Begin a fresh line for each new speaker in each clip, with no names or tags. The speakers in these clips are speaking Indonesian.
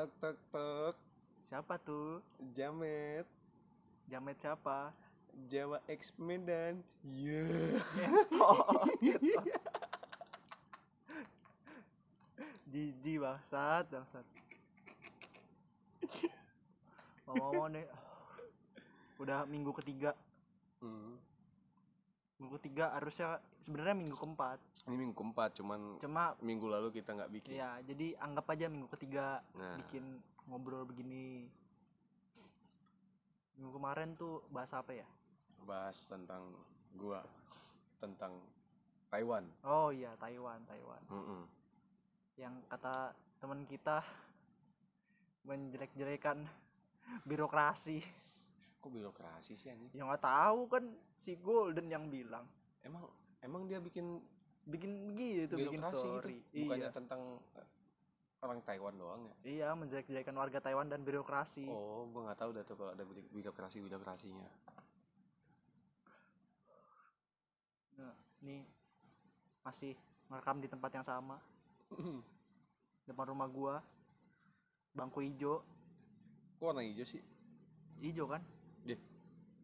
tok tok tok
Siapa tuh?
Jamet
Jamet siapa?
Jawa X Medan
ngetot. Jiji bangsat, bangsat. Ngomong-ngomong nih, udah minggu ketiga.
Hmm.
Minggu ketiga harusnya sebenarnya minggu keempat.
Ini minggu keempat cuman
Cuma
minggu lalu kita nggak bikin
ya jadi anggap aja minggu ketiga
Nah.
bikin ngobrol begini. Minggu kemarin tuh bahas apa ya?
Bahas tentang gua Tentang Taiwan
Oh iya Taiwan, Taiwan.
Mm-mm.
Yang kata teman kita menjelek-jelekan birokrasi.
Kok birokrasi sih anjing?
Ya nggak tahu kan si Golden yang bilang
Emang emang dia bikin
bikin begitu bikin
birokrasi gitu
story.
Bukannya
Iya.
tentang eh, orang Taiwan doang ya?
Iya, menjelek-jelekan warga Taiwan dan birokrasi.
Oh, gua nggak tahu dah tuh kalau ada bir- birokrasi birokrasinya.
Nah, ini masih merekam di tempat yang sama depan rumah gua. Bangku hijau,
Kok warna hijau sih?
hijau kan?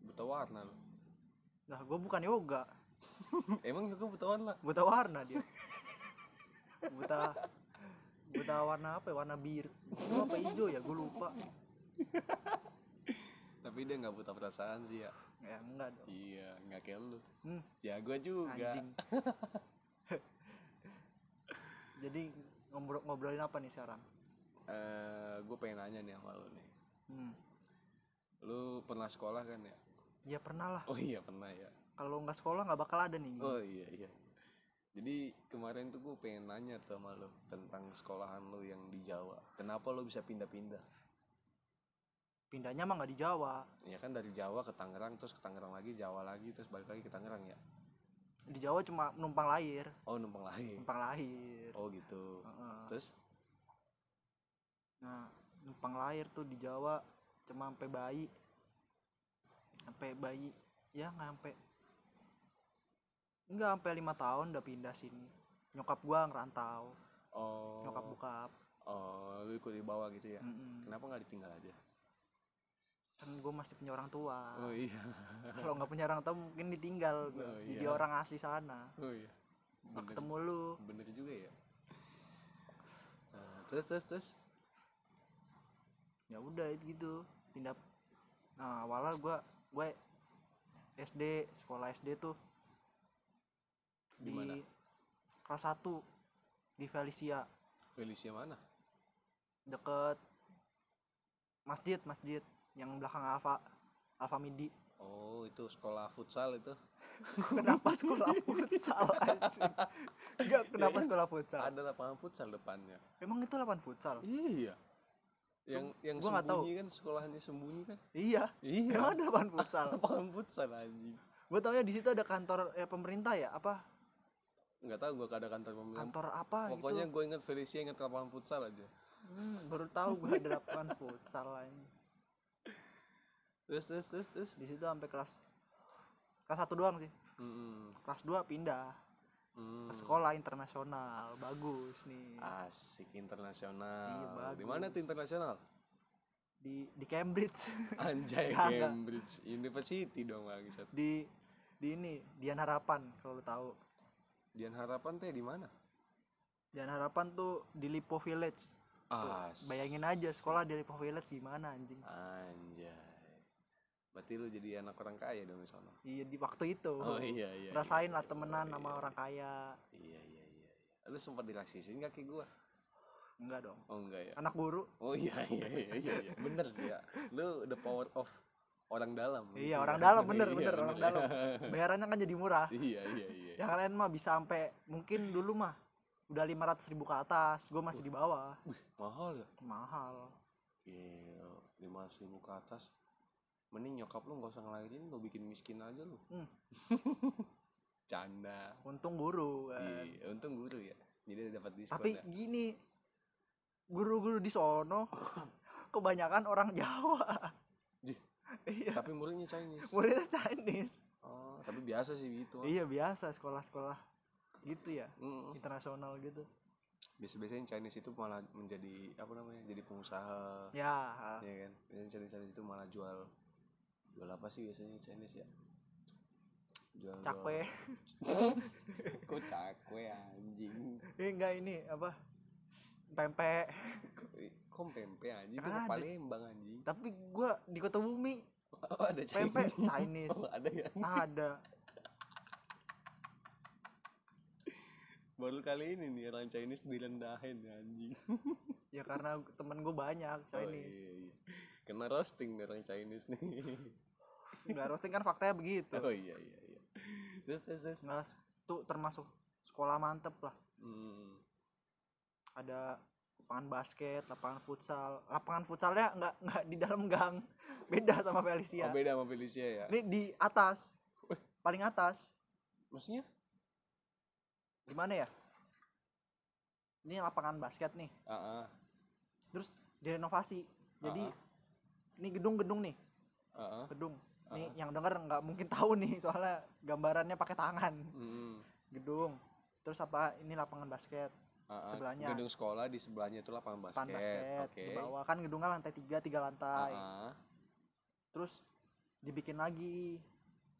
Buta warna loh.
Nah, gua bukan yoga,
Emang juga buta warna?
buta warna dia. Buta buta warna apa ya? Warna biru. Gua apa hijau ya? Gua lupa.
Tapi dia nggak buta perasaan sih ya.
Ya enggak dong.
Iya, nggak kayak lu.
Hmm,
Ya gua juga.
anjing. Jadi ngobrol ngobrolin apa nih sekarang?
Eh, gue pengen nanya nih sama lu nih.
Hmm.
Lu pernah sekolah kan ya?
Ya pernah lah.
Oh iya pernah ya.
Kalau nggak sekolah nggak bakal ada nih.
Oh iya iya. Jadi kemarin tuh gue pengen nanya tuh sama lu tentang sekolahan lu yang di Jawa. Kenapa lu bisa pindah-pindah?
Pindahnya mah nggak di Jawa.
Ya kan dari Jawa ke Tangerang terus ke Tangerang lagi, Jawa lagi terus balik lagi ke Tangerang ya.
Di Jawa cuma numpang lahir,
Oh numpang lahir.
numpang lahir.
Oh gitu.
Heeh.
Terus
Nah, numpang lahir tuh di Jawa cuma sampai bayi. Sampai bayi ya nggak sampai nggak sampai lima tahun udah pindah sini. Nyokap gua ngerantau,
oh
nyokap bokap.
oh lu ikut di bawah gitu ya.
Mm-mm.
Kenapa nggak ditinggal aja?
Kan gue masih punya orang tua.
Oh iya.
Kalau nggak punya orang tua mungkin ditinggal.
Oh,
Jadi
iya.
orang asli sana.
Oh iya. Bener,
ketemu lu.
bener juga ya. Nah, terus terus terus.
ya udah gitu pindah nah awalnya gua gue SD sekolah SD tuh
Di
di, kelas 1 di Felicia
Felicia mana?
deket masjid masjid yang belakang Alfa Alfa Midi
Oh itu sekolah futsal itu.
kenapa sekolah futsal anjing enggak kenapa sekolah futsal
Ada lapangan futsal depannya.
emang itu lapangan futsal
Iya. Yang yang
gua nggak tahu.
sembunyi kan sekolahnya sembunyi kan?
iya
Iya.
emang ada lapangan futsal
Lapangan futsal anjing.
gue taunya di situ ada kantor ya pemerintah ya apa
Nggak tahu gua ada kantor pemerintah.
kantor apa
Pokoknya
gitu
gue ingat Felicia ingat lapangan futsal aja.
Hmm, baru tahu gue ada lapangan futsal lain.
Terus terus terus terus.
Di situ sampai kelas kelas satu doang sih.
Mm-mm.
Kelas 2 pindah
Hmm.
ke sekolah internasional. Bagus nih.
Asik internasional.
Iya,
Di mana tuh internasional?
Di di Cambridge.
Anjay. Cambridge University dong bangsat.
di di ini Dian Harapan kalau lu tahu.
Dian Harapan teh di mana?
Dian Harapan tuh di Lipo Village. Tuh, bayangin aja sekolah di Lipo Village gimana anjing.
Anjay. Berarti lu jadi anak orang kaya dong di sana.
Iya di waktu itu.
Oh iya iya.
Rasain
iya,
lah
iya,
temenan
iya,
sama
iya.
orang kaya.
Iya iya iya. iya. Lu sempat dirasisin gak kayak gua?
Enggak dong.
Oh enggak ya.
Anak guru.
Oh iya iya iya iya. iya. Bener sih ya. Lu the power of orang dalam.
Iya,
ya.
orang dalam bener
Iya,
bener orang
ya.
dalam. Bayarannya kan jadi murah.
Iya iya iya.
yang lain mah bisa sampai mungkin dulu mah udah 500 ribu ke atas gue masih di bawah
Wih, mahal ya?
mahal
Iya, lima ribu ke atas. Mending nyokap lu nggak usah ngelahirin, lu bikin miskin aja lu.
Hmm.
Canda.
untung guru kan.
Iya, untung guru ya. Jadi dapat diskon
tapi
ya.
gini guru-guru di sono kebanyakan orang Jawa iya
Tapi muridnya Chinese.
muridnya Chinese
Oh, tapi biasa sih gitu.
iya biasa sekolah-sekolah gitu ya
Mm.
internasional gitu
biasa-biasanya Chinese itu malah menjadi apa namanya jadi pengusaha
ya
ya kan biasanya Chinese, Chinese itu malah jual jual apa sih biasanya Chinese ya? Jual
cakwe.
Kok cakwe anjing?
Eh enggak ini apa? Pempek.
Kok, pempek anjing? Itu
Ada.
Palembang anjing?
Tapi gua di kota bumi.
Oh, ada
pempek
Chinese
Chinese.
oh, ada ya?
Ada.
Baru kali ini nih orang Chinese direndahin anjing.
Ya karena temen gue banyak
oh,
Chinese.
iya, iya. kena roasting nih orang Chinese nih
nggak roasting kan faktanya begitu.
Oh iya iya iya. Terus terus, terus.
nggak tuh termasuk sekolah mantep lah.
Hmm.
ada lapangan basket lapangan futsal. Lapangan futsalnya nggak nggak di dalam gang. Beda sama Felicia.
Oh beda sama Felicia ya?
Ini di atas. Paling atas.
Maksudnya?
Gimana ya? Ini lapangan basket nih.
Ah ah,
terus direnovasi. Jadi
Ah,
ini gedung-gedung nih.
Ah, ah.
gedung nih yang denger nggak mungkin tahu nih soalnya gambarannya pakai tangan
Hmm.
gedung terus apa ini lapangan basket
Ah, ah.
Sebelahnya.
gedung sekolah di sebelahnya itu lapangan basket,
lapangan basket
oke
di bawah kan gedungnya lantai tiga tiga lantai
ah.
terus dibikin lagi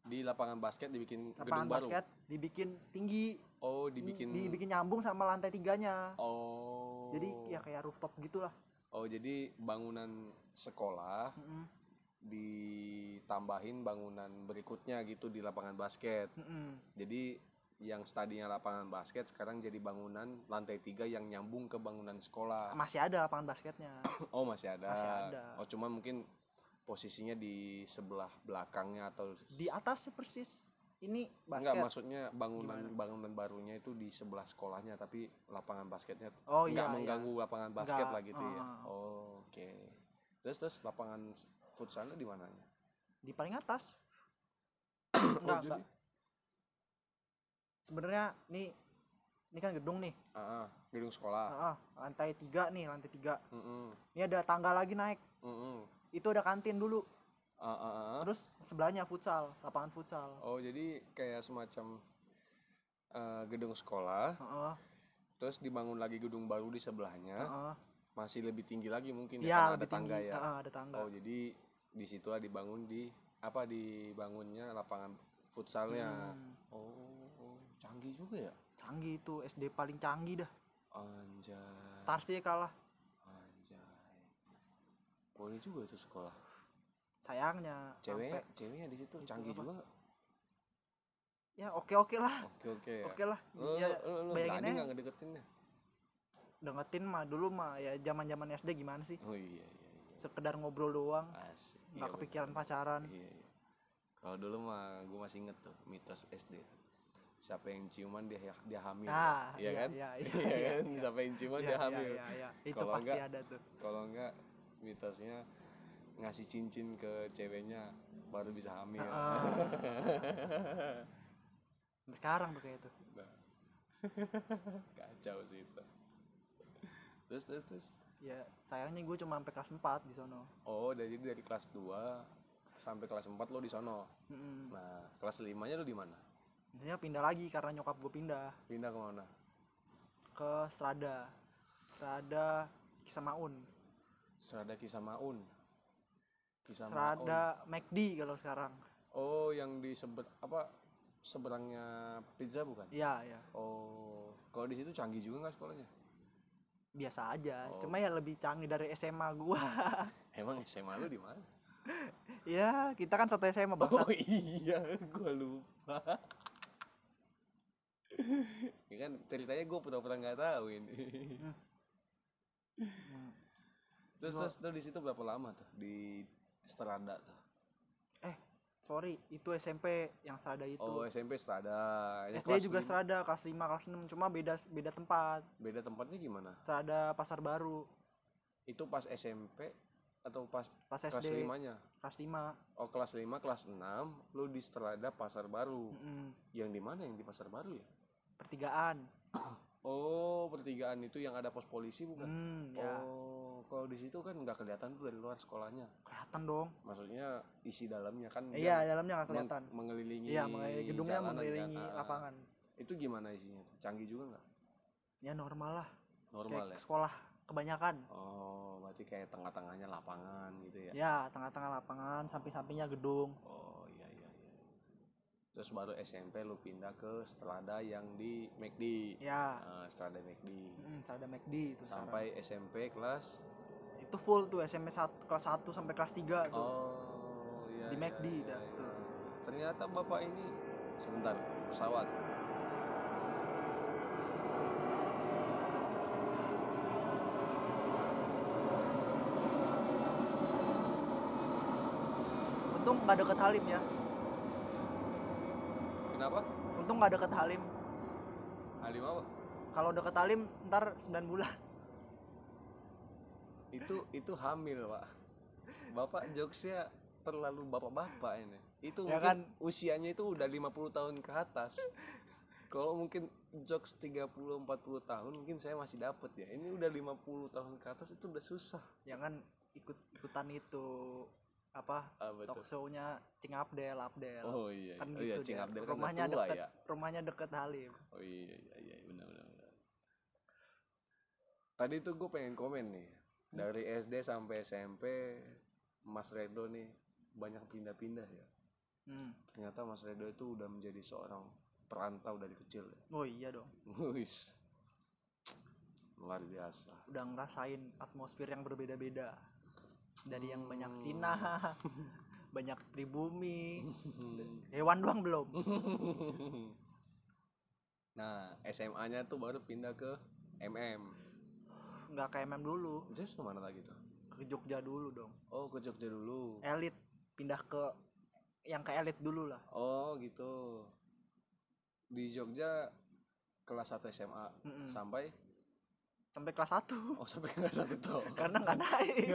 di lapangan basket dibikin
lapangan
gedung baru
basket dibikin tinggi
oh dibikin
dibikin nyambung sama lantai tiganya
oh
jadi ya kayak rooftop gitulah
oh jadi bangunan sekolah
Mm-mm.
Ditambahin bangunan berikutnya gitu di lapangan basket.
Mm-mm.
jadi yang tadinya lapangan basket sekarang jadi bangunan lantai tiga yang nyambung ke bangunan sekolah.
Masih ada lapangan basketnya?
Oh masih ada.
Masih ada.
oh cuman mungkin posisinya di sebelah belakangnya atau
di atas persis ini
enggak
basket
maksudnya bangunan bangunan barunya itu di sebelah sekolahnya tapi lapangan basketnya
oh iya iya.
mengganggu lapangan basket
Nggak,
lah gitu ya.
Ah.
oh, oke. Terus terus lapangan futsalnya di mananya?
Di paling atas.
Oh,
enggak
jadi?
enggak. Sebenarnya ini ini kan gedung nih.
Ah, ah, gedung sekolah.
Ah, lantai tiga nih lantai tiga.
Mm-mm,
ini ada tangga lagi naik.
Mm-mm.
itu ada kantin dulu.
Ah, ah.
terus sebelahnya futsal lapangan futsal.
Oh jadi kayak semacam eh, gedung sekolah.
Heeh,
terus dibangun lagi gedung baru di sebelahnya.
Heeh.
masih lebih tinggi lagi mungkin ya
Iya,
karena
lebih
ada tangga
tinggi.
ya.
Heeh, ada tangga.
Oh jadi di situ dibangun di apa dibangunnya lapangan futsalnya.
Hmm,
oh, oh, canggih juga ya?
Canggih itu SD paling canggih dah.
Anjay.
Tarsi kalah.
Anjay. Boleh juga tuh sekolah.
Sayangnya
ceweknya
sampai-
ceweknya di situ
itu
canggih
apa?
juga
ya oke oke lah.
Oke oke ya.
Oke lah.
Lu,
ya
lu, lu, lu
bayangin
nggak ngedeketin ya
dengetin mah dulu mah ya zaman zaman SD gimana sih?
Oh iya iya
sekedar ngobrol doang.
Asik.
Nggak
Iya,
kepikiran
betul.
pacaran.
Iya iya. Kalau dulu mah gue masih inget tuh mitos SD siapa yang ciuman dia dia hamil.
Nah
iya kan?
iya,
iya
iya,
kan? siapa yang ciuman
iya,
dia
iya,
hamil.
iya, iya. itu
Kalau
pasti
enggak-
ada tuh.
kalau enggak mitosnya ngasih cincin ke ceweknya baru bisa hamil.
Heeh. Sampai sekarang tuh kayak itu.
Nah. kacau sih itu. Terus terus terus
ya sayangnya gue cuma sampai kelas 4 di sono.
Oh dari dari kelas 2 sampai kelas 4 lo di sono?
Mm-mm.
nah kelas 5 nya lo di mana?
Intinya pindah lagi karena nyokap gue pindah.
Pindah ke mana?
Ke Strada. Strada Kisamaun.
Serada Kisah Maun Kisah Maun.
Strada McD kalau sekarang.
Oh yang di sebet apa seberangnya pizza bukan?
Iya ya
oh kalau di situ canggih juga nggak sekolahnya
biasa aja
Oh.
cuma ya lebih canggih dari SMA gua
emang SMA lu di mana
ya kita kan satu SMA bangsa
Oh iya, gua lupa. ya kan ceritanya gue pura-pura nggak tahu ini.
Hmm.
terus
Gua-
terus tuh di situ berapa lama tuh di Strada tuh?
Sorry itu SMP yang Strada itu
Oh SMP Strada. Yang
SD
kelas
juga
lima.
Strada kelas 5 kelas 6 cuma beda beda tempat
Beda tempatnya gimana?
Strada Pasar Baru
Itu pas SMP atau pas
pas
kelas
SD
limanya?
kelas 5
Oh kelas 5, kelas 6 lu di Strada Pasar Baru.
Mm-mm.
Yang di mana yang di Pasar Baru ya?
pertigaan
Oh pertigaan itu yang ada pos polisi bukan?
hmm, ya
Oh, kalau di situ kan nggak kelihatan tuh dari luar sekolahnya.
kelihatan dong
Maksudnya isi dalamnya kan
iya dalamnya nggak
meng-
kelihatan
mengelilingi
iya mengelilingi gedungnya
kan.
mengelilingi
ah.
lapangan
Itu gimana isinya? Canggih juga nggak?
ya normal lah
normal
kayak
ya
sekolah kebanyakan
oh berarti kayak tengah-tengahnya lapangan gitu ya
ya tengah-tengah lapangan samping-sampingnya gedung
oh terus baru SMP lu pindah ke Strada yang di McD
ya.
Nah, Strada McD
hmm, ada McD itu sekarang.
sampai SMP kelas?
Itu full tuh SMP 1 kelas 1 sampai kelas 3 tuh.
Oh iya
Di
iya,
McD
iya,
dah,
iya.
tuh.
ternyata bapak ini sebentar pesawat.
Untung nggak deket Halim ya
kenapa
nggak deket Halim.
Halim apa?
Kalau deket Halim ntar 9 bulan.
Itu itu hamil pak. Bapak jokesnya terlalu bapak-bapak ini. Itu
Ya
mungkin
kan?
usianya itu udah 50 tahun ke atas. Kalau mungkin jokes 30 40 tahun mungkin saya masih dapet ya. Ini udah 50 tahun ke atas itu udah susah.
Jangan ikut ikutan itu apa
apa
talk show-nya Cing Abdel Abdel
oh iya
kan
oh iya
gitu
Cing. Abdel kan
rumahnya
tua
deket
ya
rumahnya deket Halim
oh iya iya iya benar benar benar. tadi tuh gue pengen komen nih dari SD sampai SMP Mas Redo nih banyak pindah-pindah ya
hmm.
ternyata Mas Redo itu udah menjadi seorang perantau dari kecil ya.
oh iya dong
Wis. Luar biasa.
udah ngerasain atmosfer yang berbeda-beda dari yang banyak
Hmm.
sinah banyak pribumi hewan doang belum
Nah, SMA-nya tuh baru pindah ke MM.
nggak kayak MM dulu
Terus ke mana lagi tuh?
ke Jogja dulu dong
Oh, ke Jogja dulu.
elit pindah ke yang ke elit dulu lah
Oh, gitu. Di Jogja kelas 1 SMA
Mm-mm.
sampai
sampai kelas 1
oh sampai kelas 1 tuh.
karena nggak naik.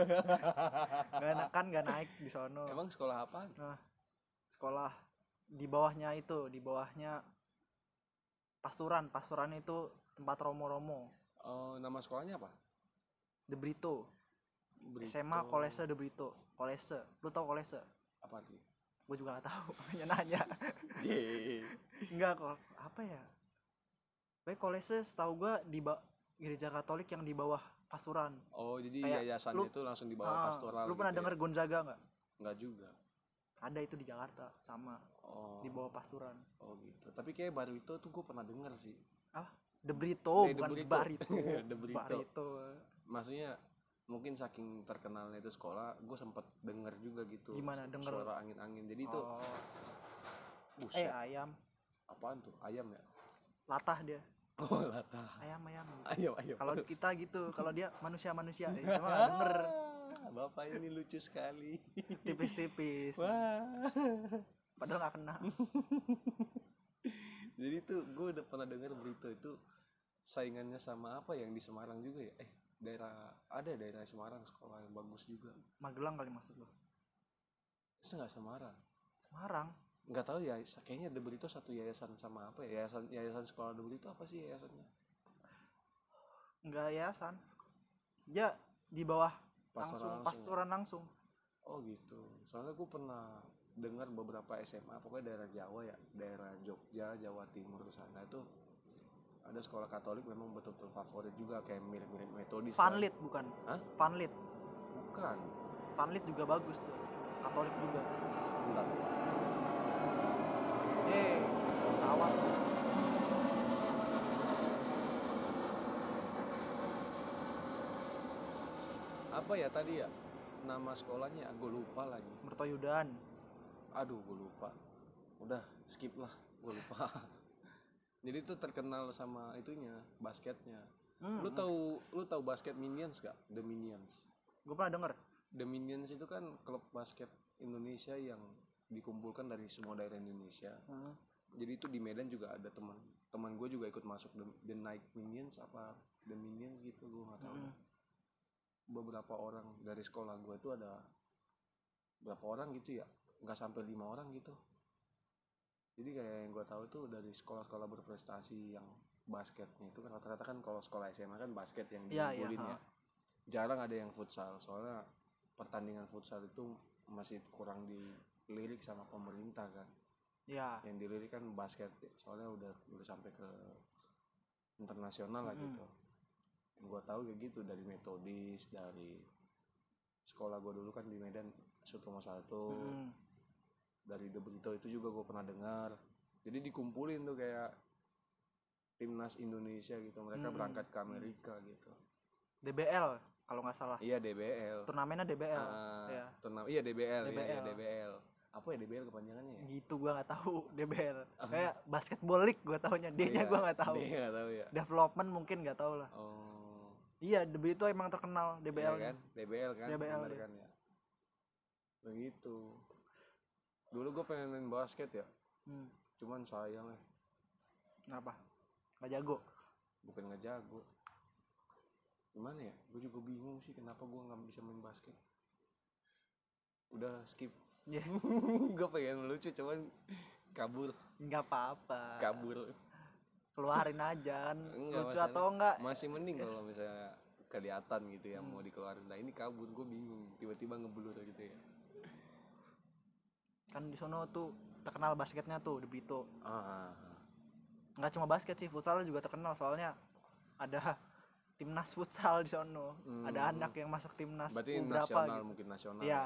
Nggak kan nggak naik di sono.
Emang sekolah apa?
Nah, sekolah di bawahnya itu di bawahnya pasturan pasturan itu tempat romo-romo.
Oh, nama sekolahnya apa?
De Brito.
Brito.
SMA Kolese De Brito. Kolese. Lu tau Kolese?
Apa sih?
gue juga nggak tahu. Hanya nanya.
Ye.
enggak kok. Apa ya? Baik Kolese setahu gue di ba- gereja Katolik yang di bawah pasturan
Oh, jadi
Kayak
yayasan
lu-
itu langsung di bawah
Ah,
pastoral.
lu pernah
gitu ya?
denger Gonzaga nggak
Enggak juga.
ada itu di Jakarta sama
Oh.
di bawah pasturan
Oh gitu. Tapi kayak Barito tuh gue pernah denger sih.
ah De Brito
De
bukan
Brito.
Barito
De Brito.
Barito
Maksudnya mungkin saking terkenalnya itu sekolah, gue sempet denger juga gitu.
Gimana, denger?
Suara angin-angin. Jadi itu
oh.
buset.
eh ayam
Apaan tuh? Ayam ya?
latah dia
Oh latah.
ayam ayam
Ayam ayam.
kalau kita gitu kalau dia manusia manusia eh, cuma nggak denger
Ah, Bapak ini lucu sekali.
tipis-tipis
Wah.
padahal nggak kena
Jadi tuh gue udah pernah denger berita itu saingannya sama apa yang di Semarang juga ya? Eh daerah ada daerah Semarang sekolah yang bagus juga.
Magelang kali maksud lo
Itu nggak Semarang.
Semarang
nggak tahu ya kayaknya The Brito satu yayasan sama apa ya? Yayasan yayasan sekolah The Brito apa sih yayasannya?
Nggak yayasan. Dia di bawah
Pastoral
langsung
langsung.
pastoran langsung.
Oh gitu. Soalnya gue pernah dengar beberapa SMA pokoknya daerah Jawa ya daerah Jogja Jawa Timur sana itu ada sekolah Katolik memang betul-betul favorit juga kayak mirip-mirip metodis kan.
Vanlit bukan?
Hah?
Vanlit
bukan.
Vanlit juga bagus tuh. Katolik juga.
Bentar
eh pesawat.
Apa ya tadi ya? Nama sekolahnya gue lupa lagi.
Mertoyudan.
Aduh gue lupa. Udah skip lah. Gue lupa. Jadi itu terkenal sama itunya basketnya.
Hmm,
lu tahu lu tahu basket minions gak the minions.
Gue pernah denger.
The minions itu kan klub basket Indonesia yang dikumpulkan dari semua daerah Indonesia
Hmm.
jadi itu di Medan juga ada teman teman gue juga ikut masuk the, the Night Minions apa the Minions gitu gue nggak tahu
Mm.
beberapa orang dari sekolah gue itu ada berapa orang gitu ya nggak sampai lima orang gitu jadi kayak yang gue tahu tuh dari sekolah-sekolah berprestasi yang basketnya itu kan rata-rata kan kalau sekolah SMA kan basket yang
Iya, iya,
diunggulin
ha.
ya jarang ada yang futsal soalnya pertandingan futsal itu masih kurang dilirik sama pemerintah kan?
Ya.
Yang dilirik kan basket soalnya udah udah sampai ke internasional lah
Mm-mm.
gitu. Gua tahu kayak gitu dari metodis dari sekolah gua dulu kan di Medan Sutomo satu
Mm.
dari The Brito itu juga gue pernah dengar. Jadi dikumpulin tuh kayak timnas Indonesia gitu mereka
Hmm.
berangkat ke Amerika gitu.
DBL kalau nggak salah.
Iya DBL
turnamennya DBL
Ah,
ya
turna- iya DBL, iya, iya,
DBL.
DBL apa ya DBL kepanjangannya ya?
Gitu gua nggak tahu DBL kayak basketball league gua taunya D nya
Iya,
gua nggak tahu.
Nggak tahu ya
development mungkin nggak tahu lah.
Oh.
Iya DB itu emang terkenal
iya
DBL
kan? DBL kan
DBL, iya.
kan ya. Begitu. Dulu gue pengen main basket ya.
Hmm.
cuman sayang ya
kenapa? Nggak jago?
Bukan nggak jago. Gimana ya? Gue juga bingung sih kenapa gue nggak bisa main basket. Udah skip
ya
gue pengen lucu cuman kabur.
Nggak apa-apa.
Kabur.
Keluarin aja kan.
Enggak,
lucu atau enggak
masih mending kalau misalnya kelihatan gitu ya mau dikeluarin. Nah ini kabur gue bingung. Tiba-tiba ngeblur gitu ya.
Kan di sono tuh terkenal basketnya tuh di Brito
ah, ah, ah.
nggak cuma basket sih futsal juga terkenal. Soalnya ada timnas futsal di sono. Ada anak yang masuk timnas
Hmm. berarti
U berapa
nasional
gitu.
mungkin nasional.
Ya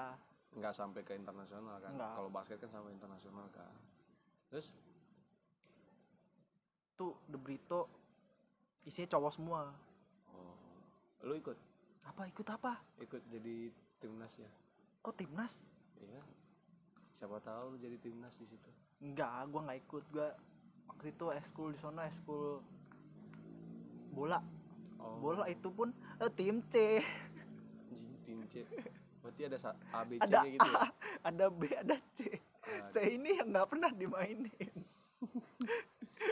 nggak sampai ke internasional kan.
Nggak.
kalau basket kan sampai internasional kan. Terus
tuh di Brito isinya cowok semua.
Oh. Lu ikut?
Apa ikut apa?
Ikut jadi timnas ya?
Kok timnas?
Iya. Siapa tahu lu jadi timnas di situ.
Enggak gua nggak ikut. Gua waktu itu eskul di sono eskul bola.
Oh.
Bola itu pun eh, tim C.
Tim C berarti ada A B C
ada
nya gitu ya?
A ada B ada C. C ini yang nggak pernah dimainin.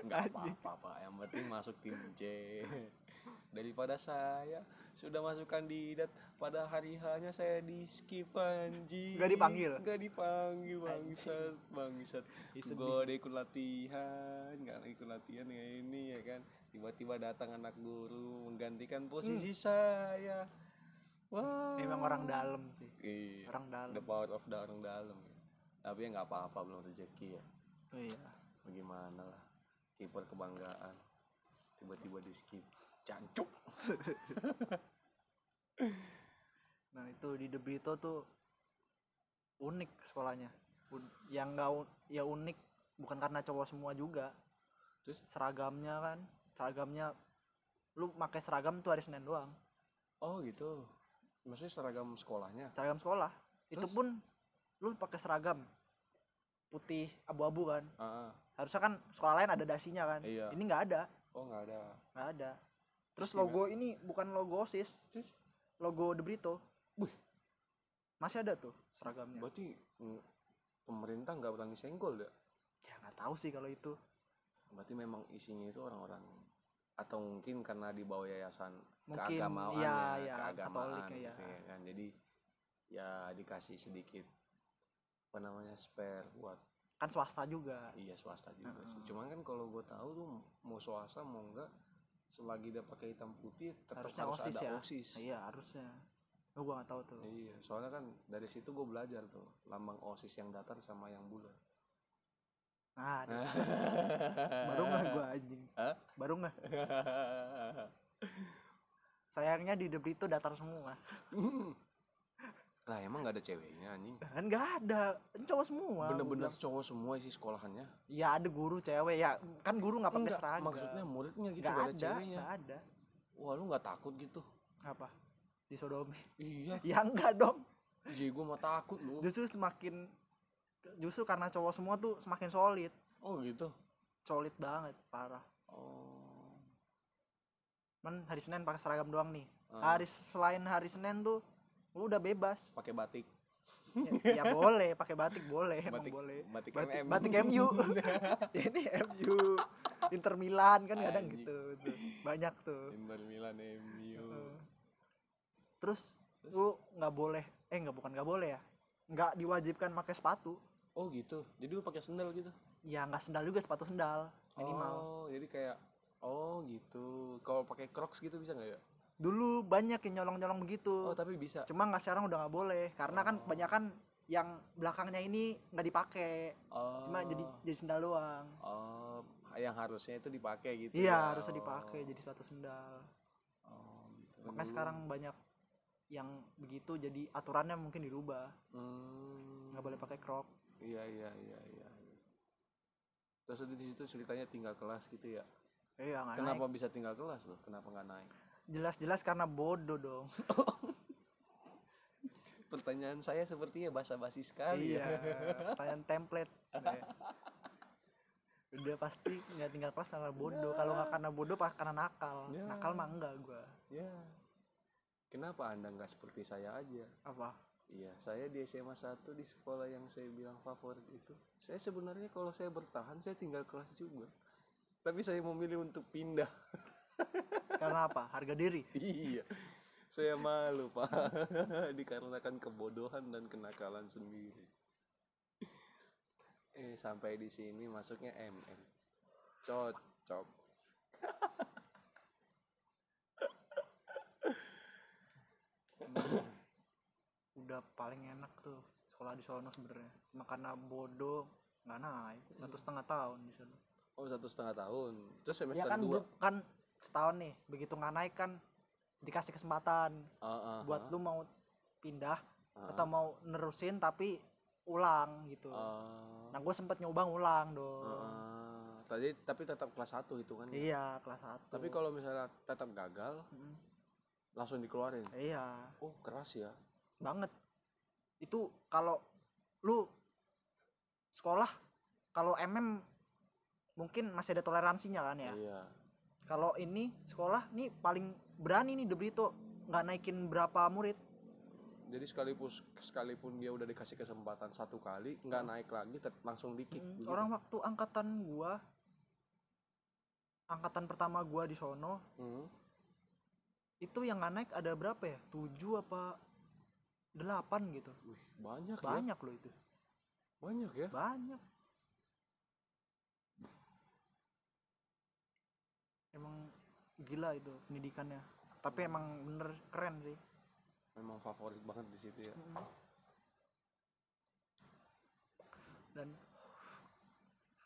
Nggak apa-apa pak. Yang penting masuk tim C daripada saya sudah masuk kandidat pada hari hanya saya di skip anjing
Nggak dipanggil?
nggak dipanggil bangsat bangsat.
Sedih.
gue udah ikut latihan nggak ikut latihan kayak ini ya kan. Tiba-tiba datang anak guru menggantikan posisi saya wah.
Memang orang dalam sih.
Iya.
Orang dalam.
The power of the orang dalam tapi ya nggak apa-apa belum rezeki ya.
Oh iya.
Bagaimana lah kiper kebanggaan. Tiba-tiba di skip. Cancuk.
Nah itu di De Brito tuh unik sekolahnya. Yang nggak un- ya unik bukan karena cowok semua juga.
Terus?
Seragamnya kan. Seragamnya lu pakai seragam tuh hari Senin doang.
Oh gitu maksudnya seragam sekolahnya?
Seragam sekolah. Itu
Terus?
pun lu pakai seragam. Putih abu-abu kan.
Ah.
harusnya kan sekolah lain ada dasinya kan.
Iya.
ini nggak ada.
Oh nggak ada.
Nggak ada. Terus logo ini bukan logo osis. Logo De Brito.
Wih.
masih ada tuh seragamnya.
Berarti pemerintah nggak berani senggol ya?
Ya nggak tahu sih kalau itu.
Berarti memang isinya itu orang-orang atau mungkin karena di bawah yayasan
Mungkin,
keagamaan
iya,
ya,
iya,
keagamaan
Katolik,
gitu
iya.
ya kan. Jadi ya dikasih sedikit apa namanya spare buat
kan swasta juga.
Iya swasta juga sih. Cuman kan kalau gue tahu tuh mau swasta mau enggak selagi dia pakai hitam putih tetap
harusnya
harus
osis
ada
ya?
osis.
Iya harusnya. Oh, gua nggak tahu tuh.
Iya soalnya kan dari situ gue belajar tuh lambang osis yang datar sama yang bulat
nah baru nggak gua anjing.
Hah?
baru nggak? Sayangnya di De Brito datar semua.
Lah emang nggak ada ceweknya anjing?
Kan nggak ada. Kan cowok semua
bener-bener cowok semua sih sekolahannya.
Ya ada guru cewek. Ya kan guru nggak pakai seragam.
maksudnya muridnya gitu
nggak
gak ada,
ada
ceweknya.
nggak ada.
Wah lu nggak takut gitu?
Apa? Disodomi?
Iya.
Ya enggak dong.
Jadi gue mah takut lu.
Justru semakin justru karena cowok semua tuh semakin solid.
Oh gitu?
Solid banget parah.
Oh.
Kan hari Senin pakai seragam doang nih.
Ah.
hari selain hari Senin tuh lu udah bebas.
Pakai batik.
Ya, ya boleh pakai batik boleh emang
Batik-
boleh.
batik
batik,
MM.
batik MU ini MU Inter Milan kan kadang
Anjing.
gitu tuh. banyak tuh.
Inter Milan MU
terus lu nggak boleh eh nggak bukan nggak boleh ya. Nggak diwajibkan pakai sepatu
oh gitu. Jadi lu pakai sendal gitu?
Ya nggak sendal juga sepatu sendal minimal.
Oh jadi kayak oh gitu. Kalau pakai crocs gitu bisa nggak ya?
Dulu banyak yang nyolong nyolong begitu.
Oh tapi bisa.
Cuma nggak sekarang udah nggak boleh. Karena kan kebanyakan yang belakangnya ini nggak dipakai.
Oh.
cuma jadi jadi sendal doang.
Oh yang harusnya itu dipakai gitu
iya
ya.
harusnya
Oh.
dipakai jadi sepatu sendal.
Oh
makanya sekarang banyak yang begitu jadi aturannya mungkin dirubah.
Hmm,
nggak boleh pakai crop
iya iya iya iya. Terus di situ ceritanya tinggal kelas gitu ya?
Iya nggak
kenapa
naik.
bisa tinggal kelas loh? Kenapa nggak naik?
Jelas-jelas karena bodoh dong.
Pertanyaan saya sepertinya basa-basi sekali
iya
ya
pertanyaan template. Udah. udah pasti nggak tinggal kelas karena bodoh. Kalau nggak karena bodoh pas karena nakal.
Ya.
nakal mah enggak gua.
Ya. Kenapa anda nggak seperti saya aja?
Apa
Iya, saya di SMA 1 di sekolah yang saya bilang favorit itu. Saya sebenarnya kalau saya bertahan saya tinggal kelas juga. Tapi saya memilih untuk pindah.
karena apa harga diri
iya. Saya malu, Pak. Dikarenakan kebodohan dan kenakalan sendiri. Eh, sampai di sini masuknya MM. Cocok.
udah paling enak tuh sekolah di sono sebenarnya cuma karena bodoh nggak naik satu setengah tahun di sana
Oh, satu setengah tahun. Terus
ya
semester
kan
2.
belum kan setahun nih begitu nggak naik kan dikasih kesempatan
Ah, ah,
buat
ah.
lu mau pindah
Ah.
atau mau nerusin tapi ulang gitu
Ah,
nah gue sempet nyoba ngulang dong
ah. tadi tapi tetap kelas 1 hitungannya.
iya kelas satu
Tapi kalau misalnya tetap gagal,
Mm,
langsung dikeluarin.
iya
Oh, keras ya.
banget itu kalau lu sekolah kalau MM mungkin masih ada toleransinya kan ya
Iya.
kalau ini sekolah nih paling berani nih De Brito nggak naikin berapa murid
Jadi sekalipun sekalipun dia udah dikasih kesempatan satu kali, nggak naik lagi, langsung di kick.
Mm,
begitu.
orang waktu angkatan gua angkatan pertama gua di sono
Hmm.
itu yang nggak naik ada berapa ya tujuh apa delapan gitu
Wih, banyak, ya.
banyak loh itu
Banyak ya.
banyak emang gila itu pendidikannya tapi emang bener keren sih
Memang favorit banget di situ ya.
dan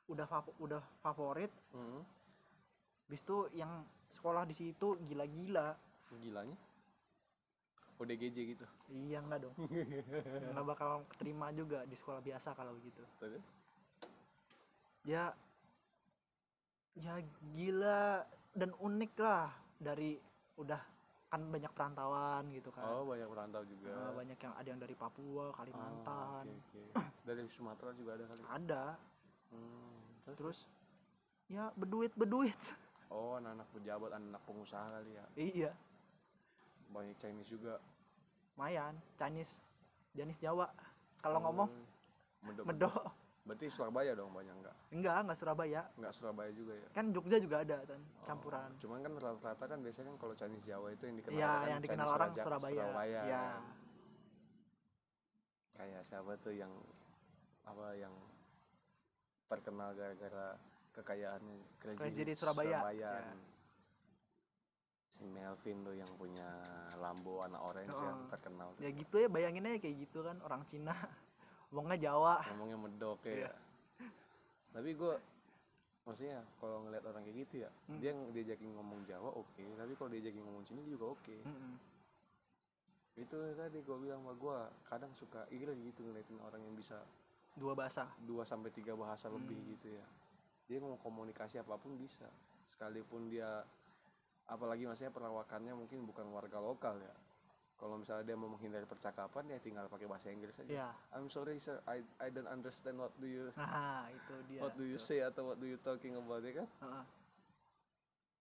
udah fav- udah favorit
Hmm.
bis itu yang sekolah di situ gila-gila
Gilanya. ODGJ gitu.
iya enggak dong nggak bakal keterima juga di sekolah biasa kalau begitu
Terus?
ya ya gila dan unik lah dari udah kan banyak perantauan gitu kan
Oh, banyak perantau juga.
Eh, banyak yang ada yang dari Papua
Oh,
Kalimantan
oke, oke. Dari Sumatera juga ada kali.
ada
Hmm, terus?
terus ya beduit beduit
Oh, anak-anak pejabat, anak pengusaha kali ya.
iya
Banyak Chinese juga.
lumayan Chinese Chinese Jawa kalau ngomong
Hmm, Medok.
medo
Berarti Surabaya dong banyak enggak?
enggak enggak Surabaya
Enggak Surabaya juga ya.
kan Jogja juga ada kan campuran
Cuman kan rata-rata kan biasanya kan kalau Chinese Jawa itu yang dikenal
iya
kan
yang dikenal
Chinese
orang
Raja-
Surabaya,
Surabaya.
Iya.
Kayak siapa tuh yang apa yang terkenal gara-gara kekayaannya Crazy,
Crazy
Rich
Surabaya,
Surabayaan.
ya.
Si Melvin tuh yang punya Lambo anak orange yang
Oh.
terkenal.
ya gitu ya bayangin aja kayak gitu kan orang Cina ngomongnya Jawa
Ngomongnya medok ya.
Iya.
Tapi gue maksudnya kalau ngeliat orang kayak gitu ya,
Hmm.
dia yang diajakin ngomong Jawa oke, tapi kalau diajakin ngomong Cina juga oke.
Mm-mm.
itu tadi gue bilang sama gue kadang suka iri gitu ngeliatin orang yang bisa
dua bahasa
dua sampai tiga bahasa lebih
Hmm.
gitu ya dia ngomong komunikasi apa pun bisa sekalipun dia apalagi maksudnya perawakannya mungkin bukan warga lokal ya. Kalau misalnya dia mau menghindari percakapan ya tinggal pakai bahasa Inggris aja.
Ya
I'm sorry sir I I don't understand what do you
nah itu dia
what do you say atau what do you talking about ya kan?
Heeh.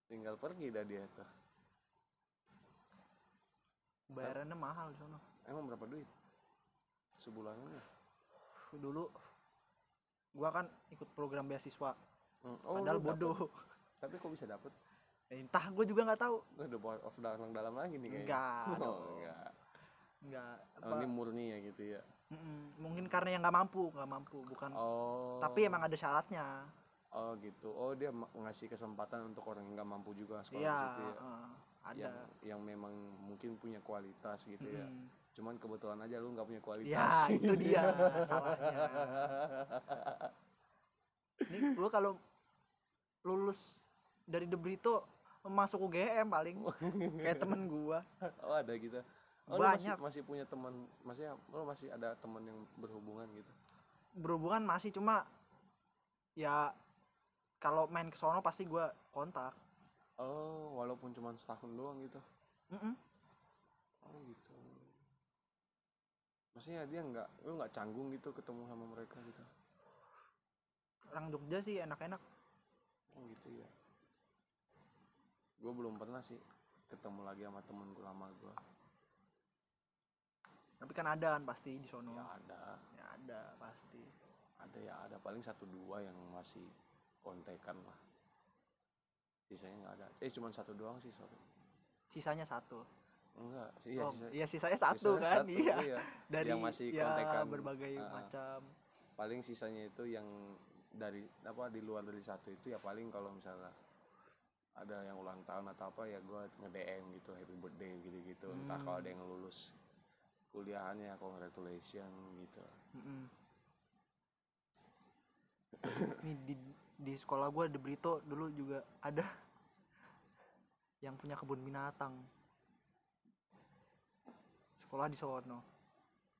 tinggal pergi dah dia tuh
bayarannya mahal di sono
emang berapa duit? Sebulannya
dulu gua kan ikut program beasiswa.
Hmm. Oh,
padahal
dapet.
bodoh.
Tapi kok bisa dapet
entah gue juga nggak tahu
udah buat off dalam dalam lagi nih kayaknya.
Enggak
Oh, enggak.
nggak
Oh, ini murni ya gitu ya.
Mm-mm. mungkin karena yang nggak mampu nggak mampu bukan
Oh.
tapi emang ada syaratnya
Oh gitu. Oh dia ngasih kesempatan untuk orang yang nggak mampu juga sekolah
iya
di situ ya.
heeh, ada
Yang yang memang mungkin punya kualitas gitu ya.
Mm.
Cuman kebetulan aja lu nggak punya
ya
kualitas.
itu dia salahnya ini gue kalau lulus dari De Brito masuk UGM paling. Kayak temen gua.
Oh ada gitu. Oh, lu masih
Banyak.
masih punya teman maksudnya lu masih ada teman yang berhubungan gitu?
Berhubungan masih cuma ya kalau main ke sono pasti gua kontak.
Oh walaupun cuma setahun doang gitu?
Mm-mm.
oh gitu. Maksudnya dia nggak lu nggak canggung gitu ketemu sama mereka gitu?
Orang Jogja sih enak-enak.
Oh gitu ya gue belum pernah sih ketemu lagi sama temen gue lama gue
tapi kan ada kan pasti di sono?
Ya ada.
Ya ada pasti.
Ada ya ada. Paling satu dua yang masih kontekan lah. Sisanya nggak ada. Eh cuma satu doang sih sorry
sisanya satu?
Enggak sih iya
oh
sisa-
iya sisanya satu
sisanya
kan?
satu,
iya.
iya.
dari
yang masih
ya,
kontekan.
berbagai
ah.
macam.
Paling sisanya itu yang dari apa di luar dari satu itu ya paling kalau misalnya ada yang ulang tahun atau apa ya gue nge DM gitu happy birthday gitu gitu entah kalau ada yang lulus kuliahannya congratulation gitu
Mm-mm. Nih di di sekolah gue di Brito dulu juga ada yang punya kebun binatang. Sekolah di sono.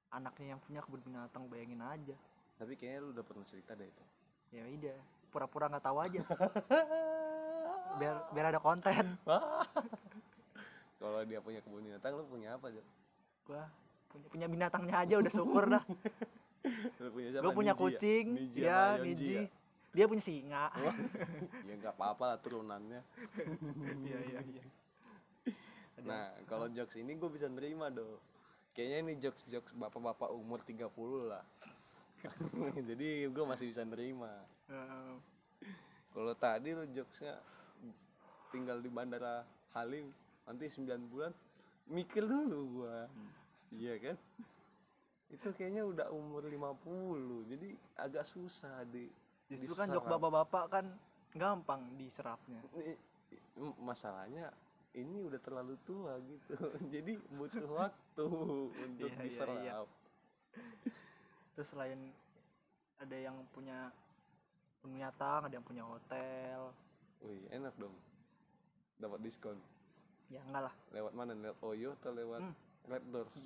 Anaknya yang punya kebun binatang bayangin aja.
tapi kayaknya lu udah pernah cerita deh itu
Ya udah, pura-pura nggak tahu aja. biar biar ada konten.
kalau dia punya kebun binatang lu punya apa aja
Gua punya punya binatangnya aja udah syukur dah.
lu punya siapa
Gue punya
Niji ya?
kucing,
Niji
ya,
Yonji
Niji.
ya?
Dia punya singa.
ya nggak apa-apa lah turunannya
Iya iya iya.
nah kalau jokes ini gue bisa nerima dong kayaknya ini jokes jokes bapak-bapak umur 30 lah jadi gue masih bisa nerima
Heeh.
Kalau tadi lu jokesnya tinggal di bandara Halim nanti 9 bulan mikir dulu gua. Iya kan? Itu kayaknya udah umur 50 jadi agak susah di
Justru kan jok bapak-bapak kan gampang diserapnya.
Masalahnya ini udah terlalu tua gitu. jadi butuh waktu untuk
Iya, iya,
diserap.
iya. Terus selain ada yang punya binatang, ada yang punya hotel.
Wih, enak dong. Dapat diskon.
Ya enggak lah.
Lewat mana? Lewat Oyo atau lewat
Hmm.
Red Doors?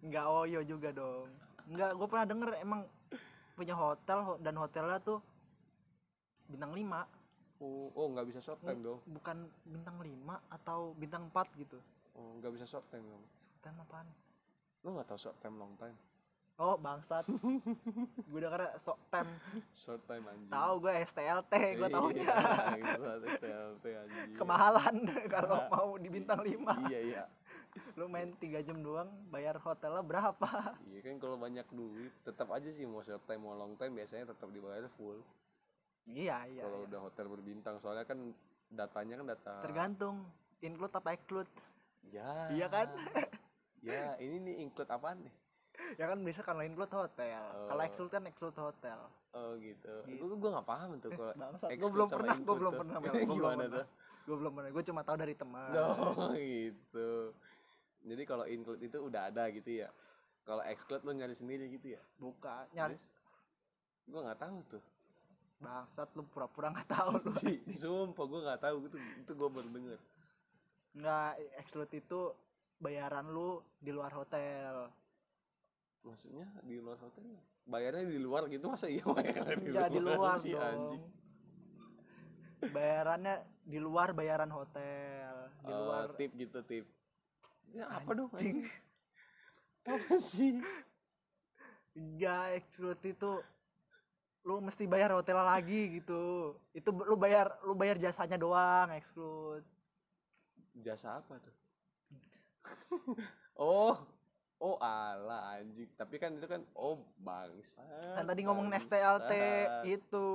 Enggak oyo juga dong. Enggak, gue pernah denger emang punya hotel ho- dan hotelnya tuh bintang 5
Oh, oh nggak bisa short time dong.
bukan bintang 5 atau bintang 4 gitu.
Oh, nggak bisa short time dong.
Hotel apaan?
Lu nggak tahu short time long time?
Oh, bangsat. gue udah karena sok tem.
Short time anjing.
Tahu gue STLT, gue taunya.
Iya, gitu, STLT anjing.
Kemahalan kalau mau di bintang 5.
Iya, iya.
Lu main 3 jam doang, bayar hotelnya berapa?
Iya kan kalau banyak duit, tetap aja sih mau short time mau long time biasanya tetap dibayar full.
Iya, iya.
kalau
iya.
udah hotel berbintang, soalnya kan datanya kan data.
Tergantung include apa exclude.
Ya.
Iya kan?
Ya, ini nih include apaan nih?
Ya kan bisa kalau include hotel. Kalau
Oh.
exclude kan exclude hotel.
Oh gitu.
Gitu.
Gue gue nggak paham tuh kalau
gue belum pernah, gue belum pernah. Gua belum pernah. Gue belum pernah, gue cuma tahu dari teman.
Oh gitu. Jadi kalau include itu udah ada gitu ya. Kalau exclude lo nyari sendiri gitu ya.
Buka, nyari
Gue nggak tahu tuh.
bangsat lu pura-pura nggak tahu lu.
Sumpah gue nggak tahu gitu. Itu gue baru denger.
Nggak exclude itu bayaran lu di luar hotel.
Maksudnya di luar hotel? Bayarnya di luar gitu masa iya bayarnya di
Ya di luar
sih,
dong.
anjing.
Bayarannya di luar bayaran hotel, di
Oh,
luar
tip gitu tip. Ya apa dong?
Anjing.
Apa sih?
Enggak, exclude itu lu mesti bayar hotel lagi gitu. Itu lu bayar lu bayar jasanya doang exclude.
Jasa apa tuh? oh, oh ala anjing. Tapi kan itu kan oh bangsa.
Kan tadi ngomongin STLT itu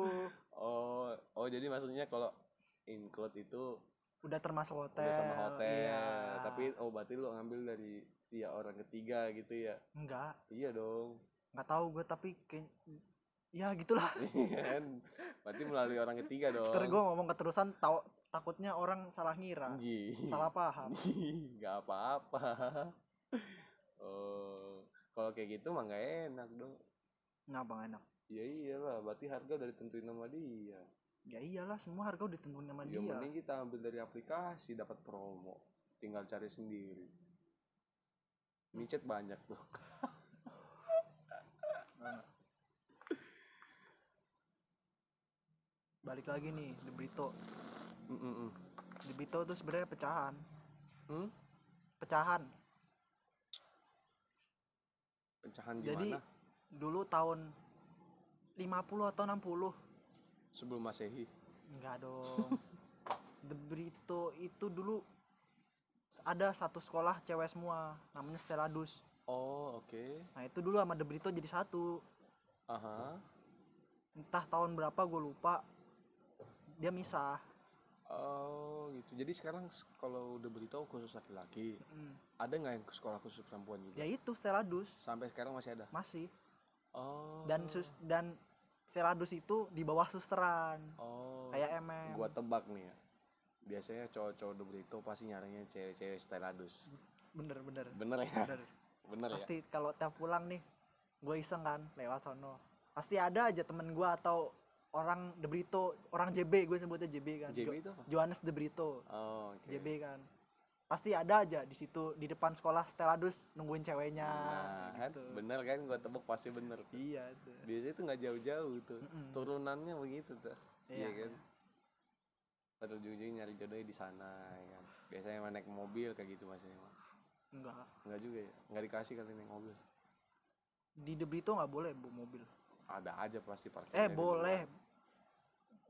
Oh, oh jadi maksudnya kalau include itu
udah termasuk hotel.
udah sama hotel.
Iya.
Tapi oh berarti lu ngambil dari via orang ketiga gitu ya.
enggak,
Iya dong.
nggak tahu gue tapi kayak ya gitulah.
Iya kan? Berarti melalui orang ketiga dong.
Ntar gue ngomong keterusan tau takutnya orang salah ngira, salah paham.
nggak apa-apa oh kalau kayak gitu mah nggak enak dong.
Nggak bang enak.
ya iyalah berarti harga udah ditentuin sama dia.
Ya iyalah semua harga udah ditentuin sama
ya
dia.
mending kita ambil dari aplikasi dapat promo. Tinggal cari sendiri. Micet banyak tuh.
Balik lagi nih The Brito.
Mm, mm.
The Brito tuh sebenarnya pecahan.
Hmm?
pecahan
pecahan
jadi
gimana
dulu tahun 50 atau 60
sebelum masehi?
Enggak dong. The Brito itu dulu ada satu sekolah cewek semua namanya Stella Dus.
Oh oke.
Nah itu dulu sama The Brito jadi satu.
Aha.
Entah tahun berapa gue lupa. Dia misah.
Oh gitu. Jadi sekarang kalau udah beritahu khusus laki-laki?
Mm.
Ada nggak yang sekolah khusus perempuan juga?
Ya itu Stella Dus
sampai sekarang masih ada?
Masih.
Oh.
Dan sus dan Stella Dus itu di bawah susteran.
Oh.
Kayak MM
gua tebak nih ya. Biasanya cowok-cowok de Brito pasti nyarinya cewek-cewek styladus
bener bener.
Bener ya?
Bener.
Bener ya?
Pasti kalau tiap pulang nih gue iseng kan lewat sono. Pasti ada aja temen gue atau orang De Brito orang JB gue sebutnya JB kan.
JB itu apa?
Johannes De Brito
oh oke.
JB kan pasti ada aja di situ di depan sekolah Steladus nungguin ceweknya
nah kan
gitu.
bener kan gua tebak pasti bener tuh.
Iya tuh
biasanya tuh nggak jauh-jauh tuh.
Mm-mm.
turunannya begitu tuh. Iya,
Iya.
kan? Pada ujung-ujung nyari jodohnya di sana ya kan? Biasanya emang naik mobil kayak gitu masih
enggak.
Nggak juga ya? Nggak dikasih kali naik mobil.
Di De Brito nggak boleh bu mobil.
Ada aja pasti parkir
eh boleh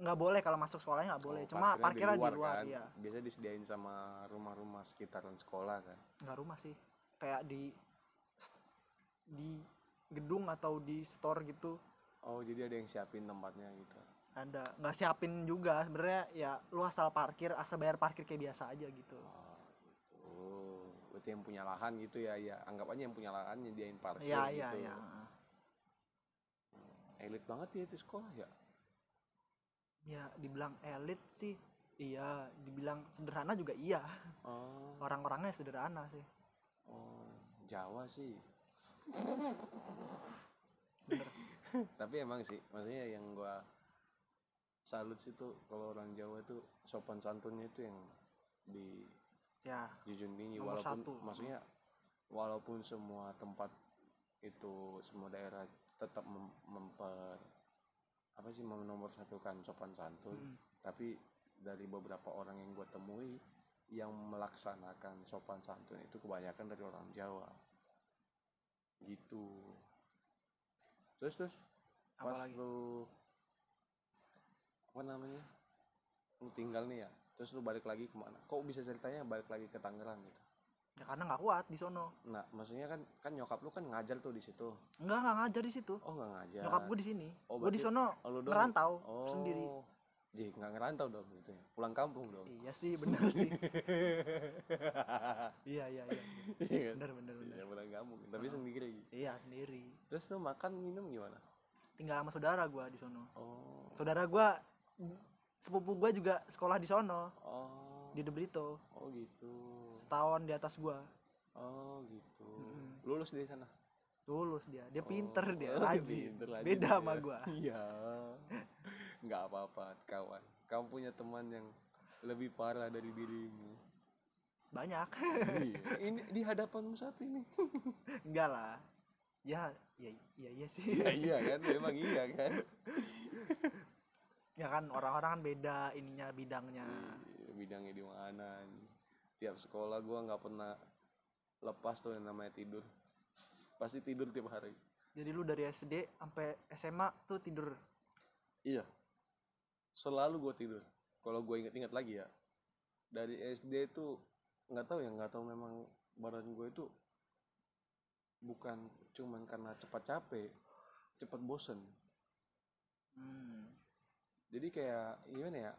nggak boleh kalau masuk sekolahnya nggak boleh. Cuma parkirnya di luar,
kan?
iya.
Biasanya disediain sama rumah-rumah sekitaran sekolah kan.
Nggak rumah sih. Kayak di di gedung atau di store gitu.
Oh jadi ada yang siapin tempatnya gitu.
Ada. Nggak siapin juga. Sebenarnya ya lu asal parkir asal bayar parkir kayak biasa aja gitu.
Oh berarti yang punya lahan gitu ya ya. Anggap aja yang punya lahan nyediain parkir
iya iya
gitu.
iya.
Elit banget ya itu sekolah ya
ya dibilang elit sih. Iya dibilang sederhana juga iya.
Oh.
Orang-orangnya sederhana sih.
Oh Jawa sih.
Bener.
Tapi emang sih maksudnya yang gua salut sih tuh kalau orang Jawa tuh sopan santunnya itu yang di
ya
junjung tinggi walaupun
satu.
maksudnya walaupun semua tempat itu semua daerah tetap mem- memper apa sih nomor satukan sopan santun.
Mm.
tapi dari beberapa orang yang gue temui yang melaksanakan sopan santun itu kebanyakan dari orang Jawa. Gitu. Terus terus pas
Apalagi?
lu apa namanya lu tinggal nih ya terus lu balik lagi ke mana? Kok bisa ceritanya balik lagi ke Tangerang gitu
ya karena nggak kuat di sono.
Nah maksudnya kan kan nyokap lu kan ngajar tuh di situ.
Nggak nggak ngajar di situ.
Oh nggak ngajar.
Nyokap gue di sini.
Oh,
gue di sono
oh,
ngerantau
oh.
sendiri.
Jadi nggak ngerantau dong gitu ya pulang kampung dong.
Iya sih bener sih. Iya iya iya.
Iya kan?
bener bener bener.
Iya, pulang kampung. Tapi sendiri.
Iya sendiri.
Terus lu makan minum gimana?
Tinggal sama saudara gue di sono.
Oh.
Saudara gue sepupu gue juga sekolah di sono.
Oh
di De Brito.
Oh gitu.
Setahun di atas gue
oh gitu.
Mm-mm.
lulus di sana?
Lulus dia. Dia pinter
Oh,
dia
oh,
rajin.
pinter, rajin
beda
dia.
sama gue
iya. Nggak apa-apa kawan. Kamu punya teman yang lebih parah dari dirimu.
Banyak.
Iya ini di hadapanmu satu ini.
Enggak lah. Ya ya iya iya sih.
Iya iya kan? Memang iya kan?
Ya kan orang-orang kan beda ininya bidangnya.
Iya, bidangnya di mana tiap sekolah gua nggak pernah lepas tuh yang namanya tidur. Pasti tidur tiap hari.
Jadi lu dari SD sampai SMA tuh tidur?
Iya. Selalu gua tidur. Kalau gua inget-inget lagi ya dari SD tuh nggak tahu ya nggak tahu memang badan gue itu bukan cuman karena cepat capek cepat bosen.
Hmm.
jadi kayak gimana ya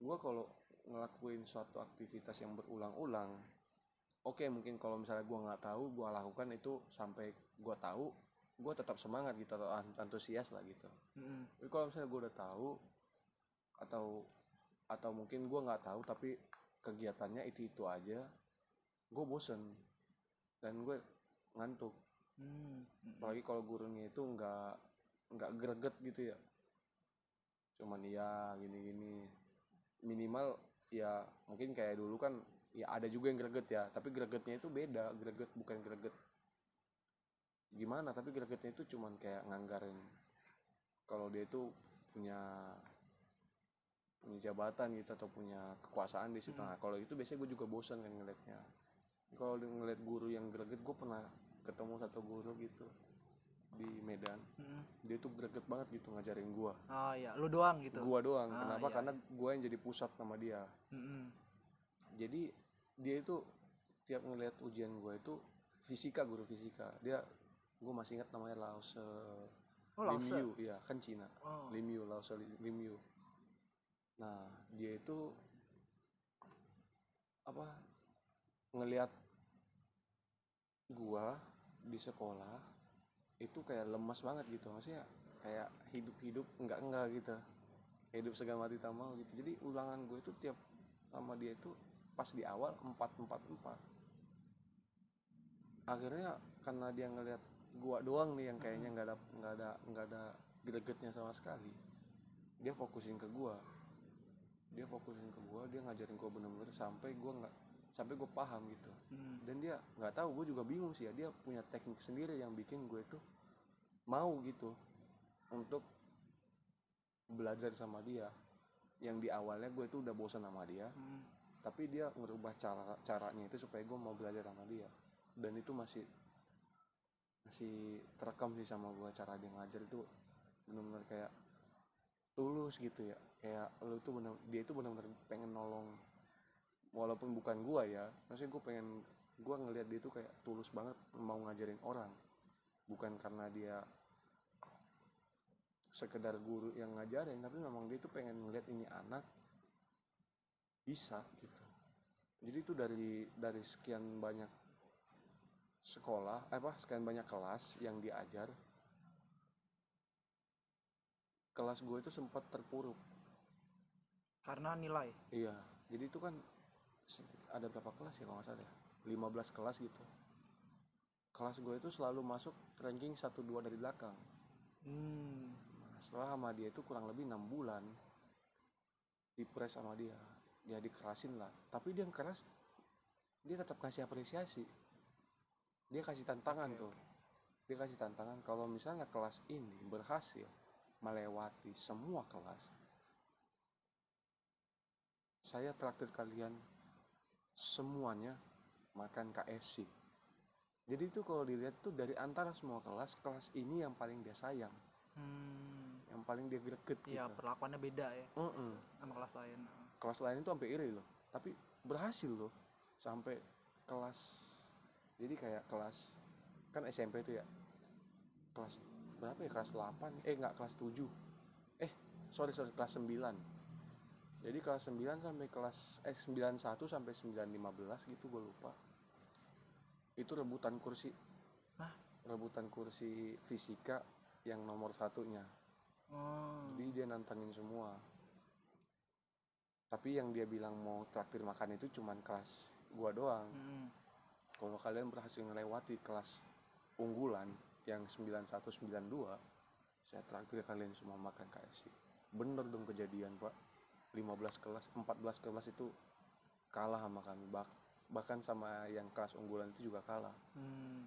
gue kalau ngelakuin suatu aktivitas yang berulang-ulang oke mungkin kalau misalnya gue nggak tahu gue lakukan itu sampai gue tahu gue tetap semangat gitu atau an- antusias lah gitu
Mm-mm.
tapi kalau misalnya gue udah tahu atau atau mungkin gue nggak tahu tapi kegiatannya itu itu aja gue bosen dan gue ngantuk
Hmm. Mm-mm.
apalagi kalau gurunya itu nggak nggak greget gitu ya cuman iya gini-gini minimal ya mungkin kayak dulu kan ya ada juga yang greget ya tapi gregetnya itu beda greget bukan greget gimana tapi gregetnya itu cuman kayak nganggarin kalau dia itu punya punya jabatan gitu atau punya kekuasaan di situ. Nah kalau itu biasanya gue juga bosan kan ngeliatnya. Kalau ngeliat guru yang greget gue pernah ketemu satu guru gitu di Medan.
Mm.
dia tuh greget banget gitu ngajarin gua.
Oh iya. Lu doang gitu?
Gua doang.
Ah,
kenapa?
iya,
karena gua yang jadi pusat sama dia.
Mm-mm.
jadi dia itu tiap ngeliat ujian gua itu fisika guru fisika. Dia gua masih ingat namanya Lause
oh Lause
Lim Yu. Iya kan Cina.
Oh.
Lim Yu Lause Li- Lim Yu. Nah dia itu apa ngelihat gua di sekolah itu kayak lemas banget gitu maksudnya kayak hidup-hidup enggak enggak gitu. Hidup segala mati tak mau gitu. Jadi ulangan gue itu tiap sama dia itu pas di awal empat empat empat akhirnya karena dia ngelihat gua doang nih yang kayaknya nggak ada nggak ada nggak ada gregetnya sama sekali dia fokusin ke gua. Dia fokusin ke gua dia ngajarin gua bener-bener sampai gua nggak sampai gue paham gitu.
Mm.
dan dia nggak tahu gue juga bingung sih ya. Dia punya teknik sendiri yang bikin gue itu mau gitu untuk belajar sama dia. Yang di awalnya gue itu udah bosan sama dia
Mm.
tapi dia ngerubah cara caranya itu supaya gue mau belajar sama dia. Dan itu masih masih terekam sih sama gue cara dia ngajar itu benar-benar kayak tulus gitu ya. Kayak lu tuh bener dia itu benar-benar pengen nolong walaupun bukan gua ya maksudnya gue pengen gua ngelihat dia tuh kayak tulus banget mau ngajarin orang. Bukan karena dia sekedar guru yang ngajarin tapi memang dia tuh pengen ngeliat ini anak bisa gitu. Jadi itu dari dari sekian banyak sekolah apa sekian banyak kelas yang diajar kelas gue itu sempat terpuruk.
Karena nilai.
Iya jadi itu kan ada berapa kelas ya kalau nggak salah ya? 15 kelas gitu. Kelas gue itu selalu masuk ranking 1-2 dari belakang.
Hmm.
Nah, setelah sama dia itu kurang lebih enam bulan dipres sama dia. Ya dikerasin lah. Tapi dia yang keras dia tetap kasih apresiasi. Dia kasih tantangan tuh. dia kasih tantangan kalau misalnya kelas ini berhasil melewati semua kelas saya traktir kalian semuanya makan KFC jadi itu kalau dilihat tuh dari antara semua kelas kelas ini yang paling dia sayang.
Hmm.
yang paling dia greget gitu.
Iya perlakuannya beda ya
Mm-mm.
sama kelas lain.
Kelas lain itu sampai iri loh. Tapi berhasil loh sampai kelas jadi kayak kelas kan SMP itu ya kelas berapa ya? Kelas 8 eh enggak kelas 7 eh sorry sorry kelas 9 jadi kelas 9 sampai kelas eh 91 sampai 915 gitu gue lupa. Itu rebutan kursi.
Hah?
rebutan kursi fisika yang nomor satunya.
Oh.
jadi dia nantangin semua. Tapi yang dia bilang mau traktir makan itu cuman kelas gua doang.
Hmm.
kalau kalian berhasil melewati kelas unggulan yang 9192 saya traktir kalian semua makan KFC bener dong kejadian pak 15 kelas 14 kelas itu kalah sama kami. Bak- bahkan sama yang kelas unggulan itu juga kalah.
Hmm.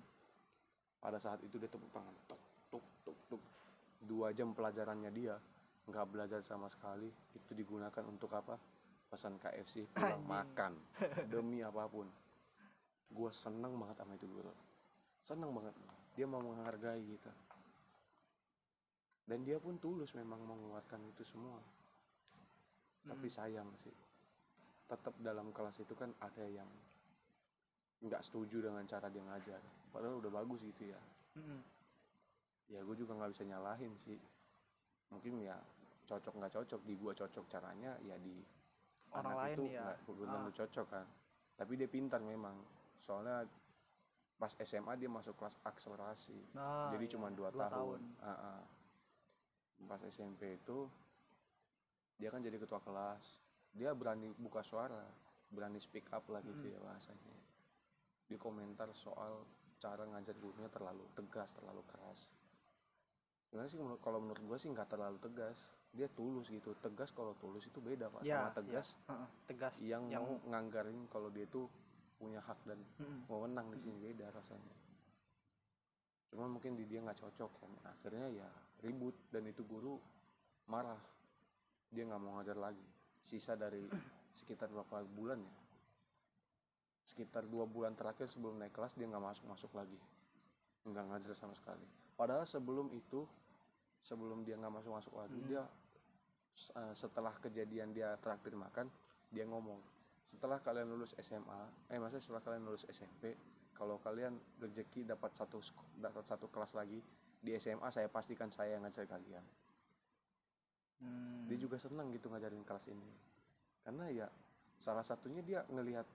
pada saat itu dia tepuk tangan tuk tuk tuk tuk. Dua jam pelajarannya dia nggak belajar sama sekali. Itu digunakan untuk apa? Pesan KFC pulang makan. Demi apa pun. Gue seneng banget sama itu guru seneng banget. Dia mau menghargai kita. Dan dia pun tulus memang mengeluarkan itu semua tapi sayang sih. Tetap dalam kelas itu kan ada yang nggak setuju dengan cara dia ngajar. Padahal udah bagus gitu ya.
Hmm.
ya gue juga nggak bisa nyalahin sih. Mungkin ya cocok nggak cocok di gua cocok caranya ya di
Orang
anak
lain
itu
ya.
nggak belum
Ah.
cocok kan. Tapi dia pintar memang. Soalnya pas SMA dia masuk kelas akselerasi.
Nah,
jadi
iya,
cuma dua tahun, Ah, ah. pas SMP itu dia kan jadi ketua kelas. Dia berani buka suara berani speak up lah gitu
Hmm.
ya bahasanya. Di komentar soal cara ngajar gurunya terlalu tegas terlalu keras. Sebenarnya sih kalau menurut gue sih nggak terlalu tegas. Dia tulus gitu. Tegas kalau tulus itu beda pak
Ya,
sama tegas
Heeh, tegas
yang,
yang
mau nganggarin kalau dia tuh punya hak dan
Mm-mm.
wewenang di sini beda rasanya. Cuman mungkin di dia nggak cocok kan. Akhirnya ya ribut dan itu guru marah dia nggak mau ngajar lagi. Sisa dari sekitar berapa bulan ya? Sekitar dua bulan terakhir sebelum naik kelas dia nggak masuk masuk lagi. Nggak ngajar sama sekali. Padahal sebelum itu sebelum dia nggak masuk masuk lagi
Hmm.
dia eh, setelah kejadian dia traktir makan dia ngomong setelah kalian lulus SMA eh maksudnya setelah kalian lulus SMP kalau kalian rezeki dapat satu dapat satu kelas lagi di SMA saya pastikan saya yang ngajar kalian
Hmm.
dia juga senang gitu ngajarin kelas ini. Karena ya salah satunya dia ngelihat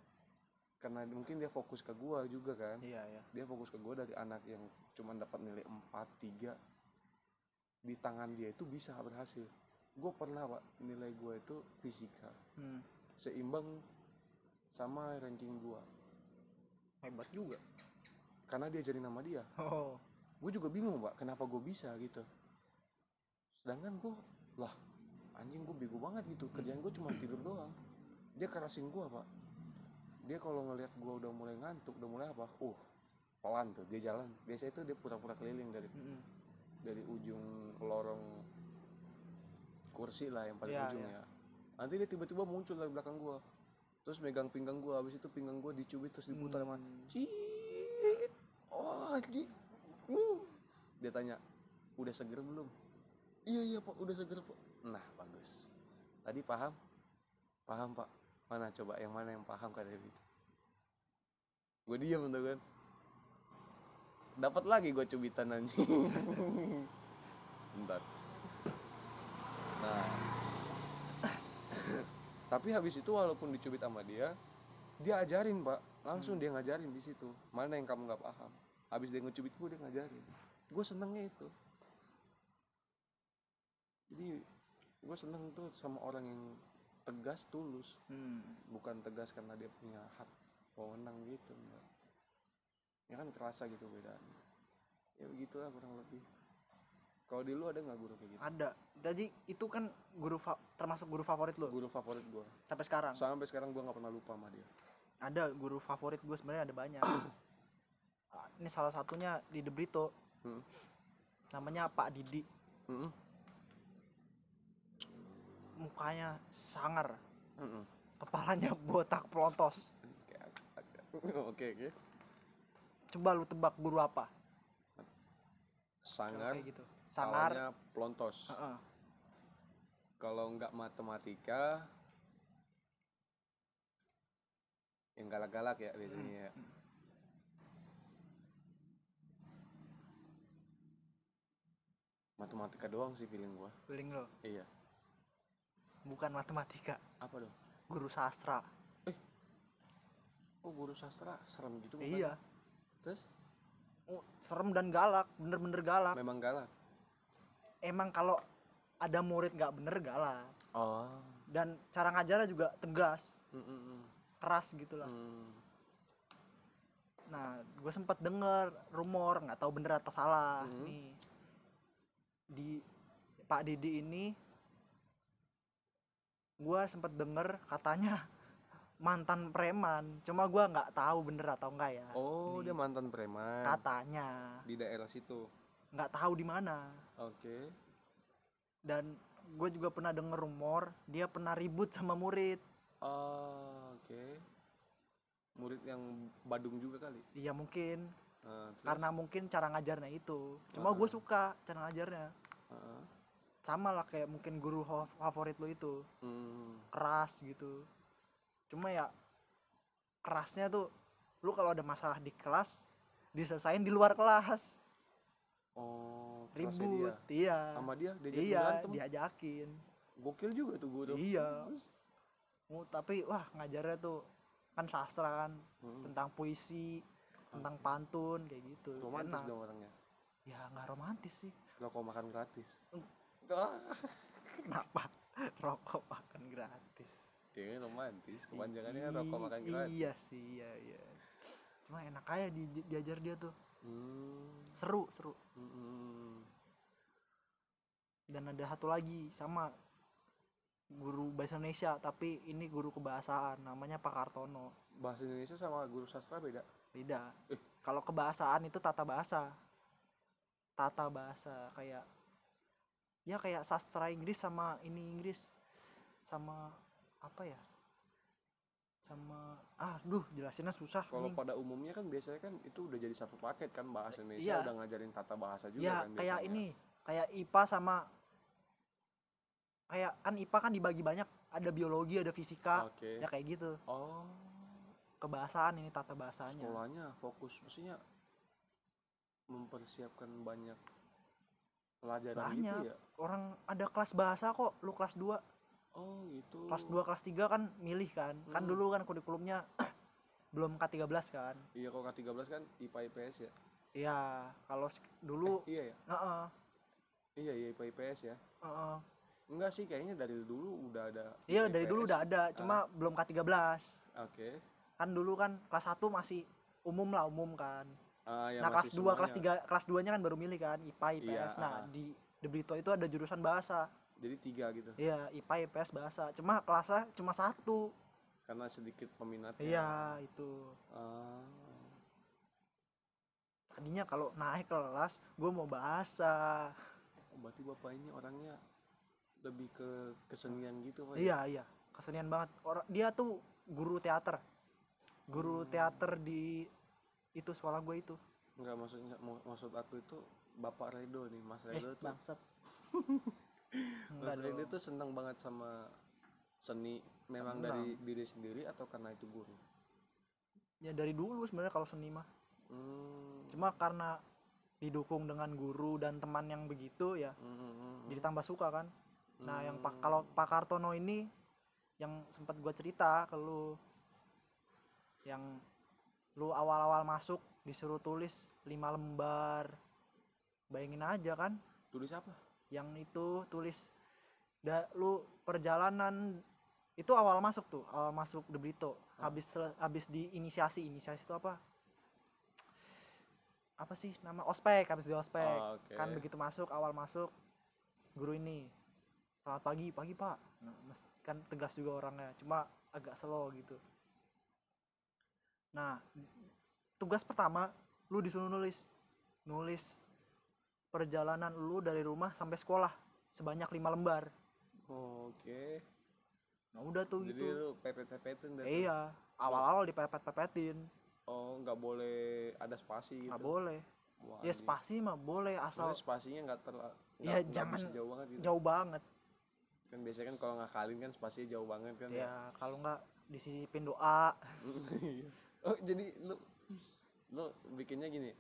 karena mungkin dia fokus ke gua juga kan.
Iya ya
dia fokus ke gua dari anak yang cuma dapat nilai 4 3 di tangan dia itu bisa berhasil. Gue pernah pak nilai gua itu fisika.
Hmm.
seimbang sama ranking gua.
Hebat juga.
Karena dia jadi nama dia.
Oh.
Gue juga bingung pak kenapa gue bisa gitu. Sedangkan gue lah anjing gue bego banget gitu kerjaan gue cuma tidur doang dia kerasin gue pak dia kalau ngelihat gue udah mulai ngantuk udah mulai apa uh pelan tuh dia jalan biasanya itu dia pura-pura keliling dari
Mm-mm.
dari ujung lorong kursi lah yang paling
Iya,
ujung
iya.
ya nanti dia tiba-tiba muncul dari belakang gua terus megang pinggang gua habis itu pinggang gua dicubit terus diputar sama
Hmm.
cit oh di uh. dia tanya udah seger belum iya iya pak. Udah seger pak. Nah bagus. Tadi paham? Paham pak. Mana? Coba yang mana yang paham kata dia gitu gue diam tuh kan. Dapat lagi gue cubitan anjing. Bentar. Nah. Tapi habis itu walaupun dicubit sama dia dia ajarin pak. Langsung dia ngajarin di situ. Mana yang kamu nggak paham? Habis dia ngecubit gue dia ngajarin. Gue senengnya itu jadi gue seneng tuh sama orang yang tegas tulus.
Hmm.
bukan tegas karena dia punya hak wewenang gitu enggak. Ya kan kerasa gitu bedanya. Ya begitulah kurang lebih. Kalau di lu ada nggak guru kayak gitu?
Ada. Jadi itu kan guru termasuk guru favorit lo
guru favorit gua.
Sampai sekarang?
Sampai sekarang gua nggak pernah lupa sama dia.
Ada guru favorit gue sebenarnya ada banyak. Ini salah satunya di De Brito
Hmm.
namanya Pak Didi.
Mm-mm.
Mukanya sangar.
Mm-mm.
kepalanya botak pelontos.
Oke oke.
Coba lu tebak guru apa?
Sangar
kayak gitu. Sangar.
pelontos.
Heeh.
kalau nggak matematika yang galak-galak ya biasanya ya. matematika doang sih feeling gua.
Feeling lo
iya
bukan matematika.
Apa dong?
Guru sastra.
Kok guru sastra? Serem gitu bukan?
iya.
Terus?
Oh, serem dan galak. Bener-bener galak.
Memang galak?
Emang kalau ada murid nggak bener galak.
Oh.
Dan cara ngajarnya juga tegas.
Mm, mm, mm.
keras gitu lah
Hmm.
nah gue sempat denger rumor nggak tahu bener atau salah
Hmm.
nih. Di Pak Didi ini gue sempat denger katanya mantan preman. Cuma gue nggak tahu bener atau enggak ya.
Oh dia mantan preman.
Katanya.
Di daerah situ.
Nggak tahu di mana.
Oke.
Dan gue juga pernah denger rumor dia pernah ribut sama murid.
Oh, oke. Murid yang Badung juga kali?
Iya mungkin.
Terus?
karena mungkin cara ngajarnya itu. Cuma gue suka cara ngajarnya. Sama lah kayak mungkin guru favorit lo itu.
Hmm.
keras gitu. Cuma ya kerasnya tuh lu kalau ada masalah di kelas diselesain di luar kelas.
Oh kelasnya dia.
ribut iya.
Sama dia diajak
iya
berantem
diajakin.
Gokil juga tuh guru
iya. Oh, tapi wah ngajarnya tuh kan sastra kan
Hmm.
tentang puisi tentang pantun kayak gitu.
Romantis
Enak.
dong orangnya.
Ya nggak romantis sih.
Rokok makan gratis
kenapa? Rokok makan gratis.
Ya kan romantis kepanjangannya kan rokok makan
I-
gratis.
iya sih iya iya. Cuma enak aja di, diajar dia tuh.
Hmm.
seru seru.
Hmm.
dan ada satu lagi sama guru bahasa Indonesia tapi ini guru kebahasaan namanya Pak Kartono.
Bahasa Indonesia sama guru sastra beda?
Beda.
Eh.
kalau kebahasaan itu tata bahasa. Tata bahasa kayak ya kayak sastra Inggris sama ini Inggris sama apa ya? Sama ah duh jelasinnya susah
kalau pada umumnya kan biasanya kan itu udah jadi satu paket kan bahasa Indonesia
iya.
udah ngajarin tata bahasa juga
ya
kan
kayak
biasanya.
ini kayak IPA sama kayak kan IPA kan dibagi banyak ada biologi ada fisika
oke.
ya kayak gitu.
Oh.
Kebahasaan ini tata bahasanya.
Sekolahnya fokus maksudnya mempersiapkan banyak pelajaran
banyak.
gitu ya?
Orang ada kelas bahasa kok lu kelas 2
oh gitu.
Kelas 2 kelas 3 kan milih kan. Kan
Hmm.
dulu kan kurikulumnya belum K13 kan.
Iya kalau K13 kan IPA IPS ya?
Iya kalau dulu
Eh, iya ya?
Heeh,
iya iya IPA IPS ya?
Heeh.
enggak sih kayaknya dari dulu udah ada
iya
IPA,
dari dulu
IPS.
udah ada cuma belum K13
oke.
Kan dulu kan kelas 1 masih umum lah umum kan
Ah, yang
nah kelas
masih
2 kelas
semuanya.
3 kelas 2 nya kan baru milih kan IPA IPS
Iya,
nah
ah.
di Brito itu ada jurusan bahasa.
Jadi tiga gitu.
Iya IPA IPS bahasa. Cuma kelasnya cuma satu.
Karena sedikit peminatnya
iya itu.
Ah,
tadinya kalau naik kelas gue mau bahasa.
Oh, berarti bapak ini orangnya lebih ke kesenian gitu pak?
Iya iya. Kesenian banget. Orang dia tuh guru teater. Guru
Hmm.
teater di itu sekolah gue itu.
Enggak maksudnya maksud aku itu Bapak Redo nih Mas
eh
Redo tuh.
bangsat.
Mas Redo tuh seneng banget sama seni memang
Seneng.
dari diri sendiri atau karena itu guru?
Ya dari dulu sebenarnya kalau seni mah.
Hmm.
cuma karena didukung dengan guru dan teman yang begitu ya
hmm, hmm, hmm.
jadi tambah suka kan. Nah yang pak kalau Pak Kartono ini yang sempat gue cerita ke lu yang lu awal-awal masuk disuruh tulis lima lembar. Bayangin aja kan?
Tulis apa?
Yang itu tulis da, lu perjalanan itu awal masuk tuh awal masuk De Brito. Habis sele- habis di inisiasi inisiasi itu apa? Apa sih nama? Ospek habis di ospek.
Oh, oke.
kan begitu masuk awal masuk guru ini selamat pagi. Pagi pak. Kan tegas juga orangnya cuma agak slow gitu nah tugas pertama lu disuruh nulis. Nulis perjalanan lu dari rumah sampai sekolah sebanyak lima lembar.
Oh, oke.
Nah udah tuh
jadi
gitu.
lu pepet-pepetin dah tuh.
iya awal-awal dipepet-pepetin.
Oh nggak boleh ada spasi gitu?
Nggak boleh.
Wah,
ya
anjing.
spasi mah boleh asal
Maksudnya spasinya nggak terlalu
Ya, jangan
jauh banget gitu?
jauh banget.
Kan biasanya kan kalau ngakalin kan spasinya jauh banget kan
ya? kalau nggak disisipin doa.
Iya. oh jadi lu lu bikinnya gini.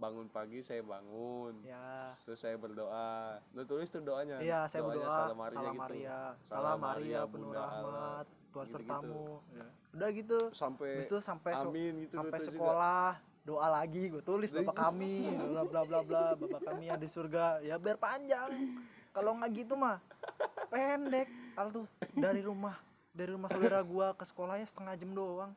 Bangun pagi saya bangun.
Ya.
Terus saya berdoa. Lu tulis tuh doanya.
Iya saya
Doanya
berdoa
salam Maria
salam
gitu.
Maria.
Salam
salam Maria penuh rahmat Tuhan
Gitu-gitu.
sertamu. Ya. udah gitu.
Sampai
itu sampai
amin gitu
sampai
tulis juga.
sekolah doa lagi gue tulis bapak kami bla bla bla bla bapak kami yang di surga. Ya biar panjang. Kalau nggak gitu mah pendek. Kalau tuh dari rumah dari rumah saudara gua ke sekolahnya setengah jam doang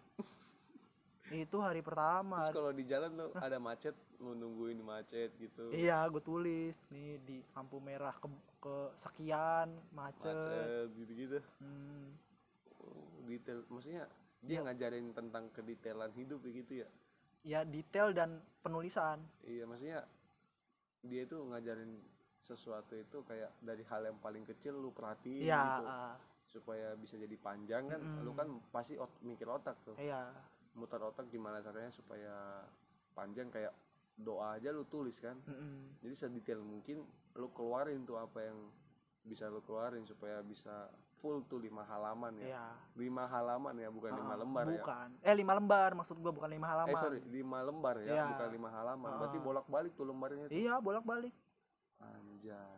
itu hari pertama.
Terus kalau di jalan lu ada macet lu nungguin macet gitu.
Iya gue tulis nih di lampu merah ke, ke sekian macet,
macet gitu-gitu.
Hmm,
Oh, detail. Maksudnya dia
Iya.
ngajarin tentang kedetailan hidup gitu ya?
Ya detail dan penulisan.
Iya maksudnya dia itu ngajarin sesuatu itu kayak dari hal yang paling kecil lu perhatiin
iya
gitu.
ah,
supaya bisa jadi panjang kan?
Mm-mm.
lu kan pasti ot- mikir otak tuh.
Iya
muter otak gimana caranya supaya panjang kayak doa aja lu tulis kan
mm-mm.
jadi sedetail mungkin lu keluarin tuh apa yang bisa lu keluarin supaya bisa full tuh lima halaman ya
iya
lima halaman ya bukan lima
Ah,
lembar ya
bukan eh lima lembar maksud gua bukan lima halaman
eh sorry lima lembar ya
Iya.
bukan lima halaman berarti
Ah.
bolak balik tuh lembarnya tuh.
iya bolak balik
anjay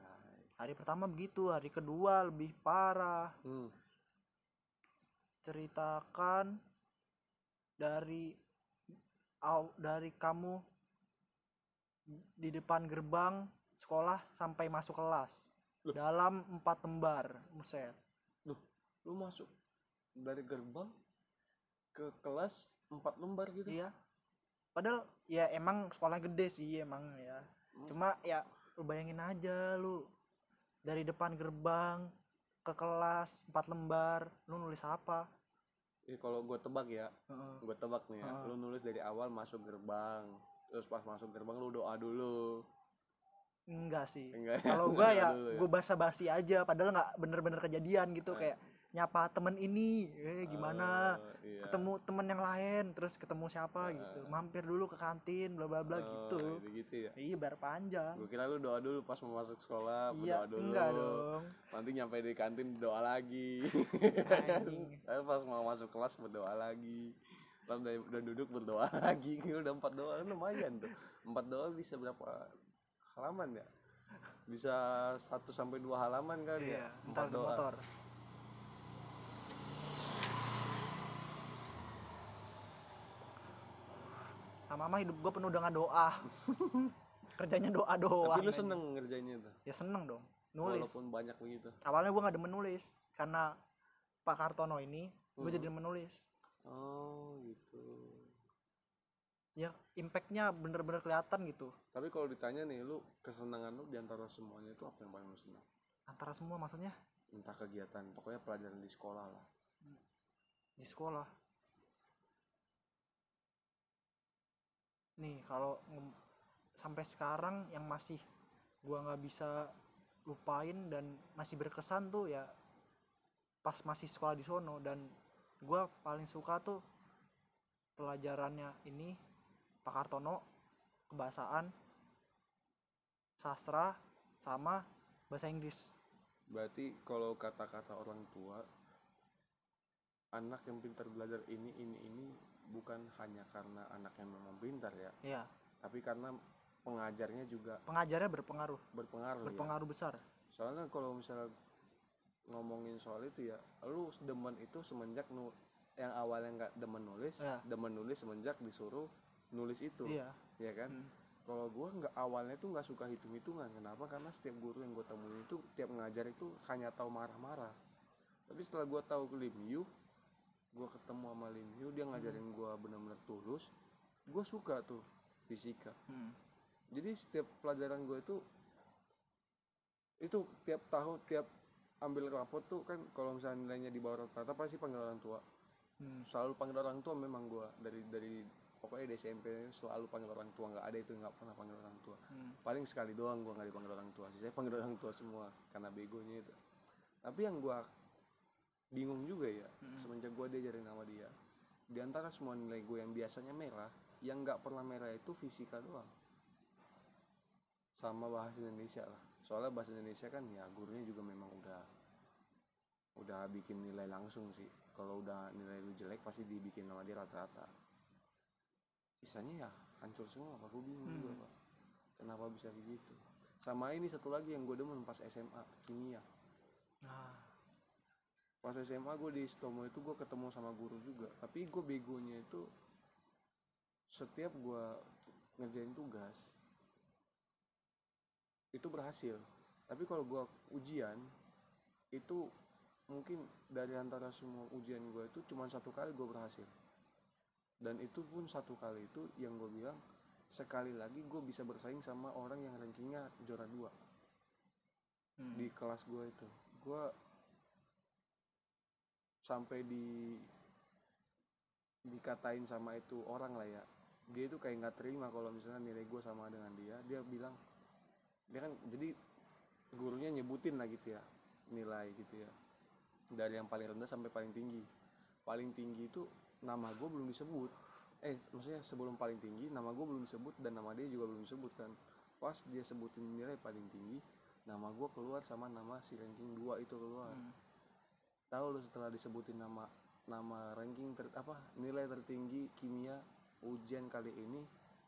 hari pertama begitu hari kedua lebih parah
hmm.
ceritakan dari dari kamu di depan gerbang sekolah sampai masuk kelas
Loh.
dalam empat lembar muset
Loh, lu masuk dari gerbang ke kelas empat lembar gitu?
Iya. Padahal ya emang sekolah gede sih emang ya.
Hmm.
cuma ya lu bayangin aja lu dari depan gerbang ke kelas empat lembar lu nulis apa
Ini kalau gue tebak ya,
Heeh.
gue tebak nih ya. Lu nulis dari awal masuk gerbang, terus pas masuk gerbang lu doa dulu.
enggak sih
ya?
kalau
Doa
ya
dulu
gue basa-basi aja padahal nggak bener-bener kejadian gitu kayak nyapa temen ini eh gimana
Oh, iya.
ketemu temen yang lain terus ketemu siapa gitu mampir dulu ke kantin bla bla bla gitu
Oh, gitu ya.
iya biar panjang
Gue kira lu doa dulu pas mau masuk sekolah,
iya
berdoa dulu.
enggak dong
Nanti nyampe di kantin doa lagi. Pas mau masuk kelas berdoa lagi. Lalu udah, udah duduk berdoa lagi. Udah empat doa lumayan tuh. Empat doa bisa berapa halaman ya? Bisa satu sampai dua halaman kali
iya
ya. Empat doa.
motor lama-lama hidup gue penuh dengan doa kerjanya doa doang
Tapi lu seneng ngerjainnya tuh.
ya seneng dong nulis
Walaupun banyak begitu.
awalnya gue gak demen nulis karena Pak Kartono ini gue jadi demen nulis
Oh gitu.
ya impactnya bener-bener kelihatan gitu
Tapi kalau ditanya nih, lu kesenangan lu di antara semuanya itu apa yang paling lu senang?
antara semua maksudnya
Entah kegiatan, pokoknya pelajaran di sekolah lah.
di sekolah nih kalau sampai sekarang yang masih gua nggak bisa lupain dan masih berkesan tuh ya pas masih sekolah di sono dan gua paling suka tuh pelajarannya ini Pak Kartono kebahasaan sastra sama bahasa Inggris.
Berarti kalau kata-kata orang tua, anak yang pintar belajar ini, ini, ini bukan hanya karena anaknya memang pintar ya,
ya
tapi karena pengajarnya juga
pengajarnya berpengaruh
berpengaruh ya.
berpengaruh besar
Soalnya kalau misalnya ngomongin soal itu ya, lu demen itu semenjak nu yang awalnya nggak demen nulis,
Ya.
demen nulis semenjak disuruh nulis itu,
iya
ya kan? Kalau gua nggak awalnya tuh nggak suka hitung-hitungan, kenapa? Karena setiap guru yang gue temuin itu tiap ngajar itu hanya tahu marah-marah. Tapi setelah gua tahu Lim Gua ketemu sama Lim dia ngajarin gua benar-benar tulus, gue suka tuh fisika.
Hmm.
Jadi setiap pelajaran gue itu itu tiap tahun tiap ambil rapot tuh kan kalau misalnya nilainya di bawah rata-rata pasti panggil orang tua
Hmm.
selalu panggil orang tua memang gue dari dari pokoknya di SMP selalu panggil orang tua nggak ada itu nggak pernah panggil orang tua
Hmm.
paling sekali doang gue nggak dipanggil orang tua sih saya panggil orang tua semua karena begonya itu tapi yang gue bingung juga ya semenjak gue diajarin sama dia. Di antara semua nilai gue yang biasanya merah yang nggak pernah merah itu fisika doang. Sama bahasa Indonesia lah. Soalnya bahasa Indonesia kan ya gurunya juga memang udah udah bikin nilai langsung sih. Kalau udah nilai lu jelek pasti dibikin sama dia rata-rata. Sisanya ya hancur semua pak. Gue bingung juga pak. Kenapa bisa begitu sama ini satu lagi yang gue demen pas SMA kimia pas SMA gue di Stomo itu gue ketemu sama guru juga. Tapi gue begonya itu setiap gue ngerjain tugas itu berhasil. Tapi kalau gue ujian itu mungkin dari antara semua ujian gue itu cuma satu kali gue berhasil. Dan itu pun satu kali itu yang gue bilang sekali lagi gue bisa bersaing sama orang yang rankingnya juara dua
Hmm.
di kelas gue itu. Gue sampai di dikatain sama itu orang lah ya. Dia itu kayak nggak terima kalau misalnya nilai gue sama dengan dia. Dia bilang dia kan jadi gurunya nyebutin lah gitu ya nilai gitu ya. Dari yang paling rendah sampai paling tinggi. Paling tinggi itu nama gue belum disebut. Eh maksudnya sebelum paling tinggi nama gue belum disebut dan nama dia juga belum disebut kan. Pas dia sebutin nilai paling tinggi nama gue keluar sama nama si ranking 2 itu keluar.
Hmm.
Tahu lu setelah disebutin nama nama ranking ter, apa nilai tertinggi kimia ujian kali ini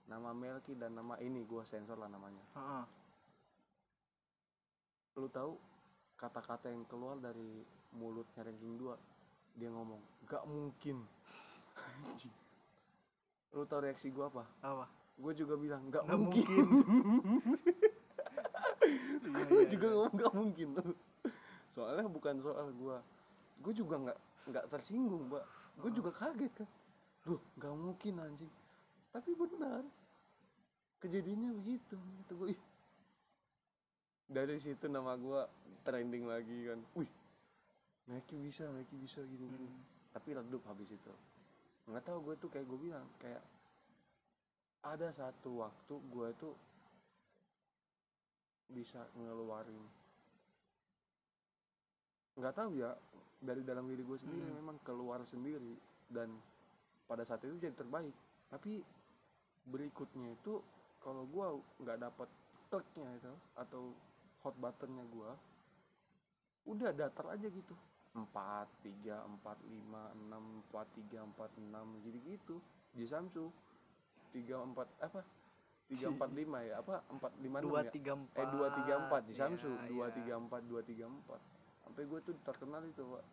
nama Melki dan nama ini gue sensor lah namanya.
Heeh.
lu tahu kata-kata yang keluar dari mulutnya ranking 2 dia ngomong gak mungkin. Lu tahu reaksi gue apa?
Apa?
Gue juga bilang gak,
Nggak
mungkin,
Iya,
gue
iya,
juga
iya.
ngomong gak mungkin. Tuh soalnya bukan soal gue gue juga nggak nggak tersinggung mbak. Gue juga kaget kan. Loh gak mungkin anjing. Tapi benar. Kejadiannya begitu kata gue ih dari situ nama gua trending lagi kan. Wih. Nike bisa Nike bisa gitu gitu. Tapi redup habis itu. Nggak tahu gue tuh kayak gue bilang kayak ada satu waktu gue tuh bisa ngeluarin. Nggak tahu ya dari dalam diri gue sendiri memang keluar sendiri dan pada saat itu jadi terbaik. Tapi berikutnya itu kalau gue nggak dapat kliknya itu atau hot buttonnya gue udah datar aja gitu. Empat tiga empat lima enam empat tiga empat enam jadi gitu di Samsu tiga empat apa? Tiga empat lima ya? Apa? Empat lima
dua tiga empat
eh dua tiga empat. di Samsu dua tiga empat dua tiga empat sampai gue tuh terkenal itu pak.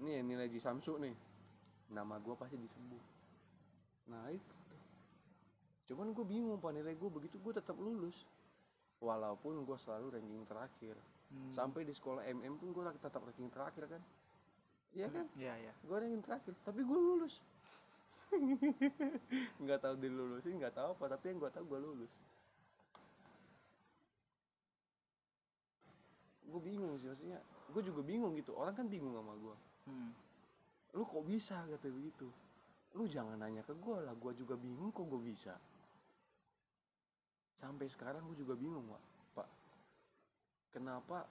Ini ya nilai di Samsu nih. Nama gue pasti disebut nah itu tuh. cuman gue bingung pak nilai gue begitu gue tetap lulus. Walaupun gue selalu ranking terakhir.
Hmm.
sampai di sekolah MM pun gue tetap ranking terakhir kan? Iya kan?
Iya iya.
gue ranking terakhir tapi gue lulus. Nggak tahu dilulusin nggak tahu apa tapi yang gue tahu gue lulus. Gue bingung sih maksudnya gue juga bingung gitu. Orang kan bingung sama gue
Hmm.
lu kok bisa? Kata begitu. Lu jangan nanya ke gue lah. Gue juga bingung kok gue bisa. Sampai sekarang gue juga bingung pak pak kenapa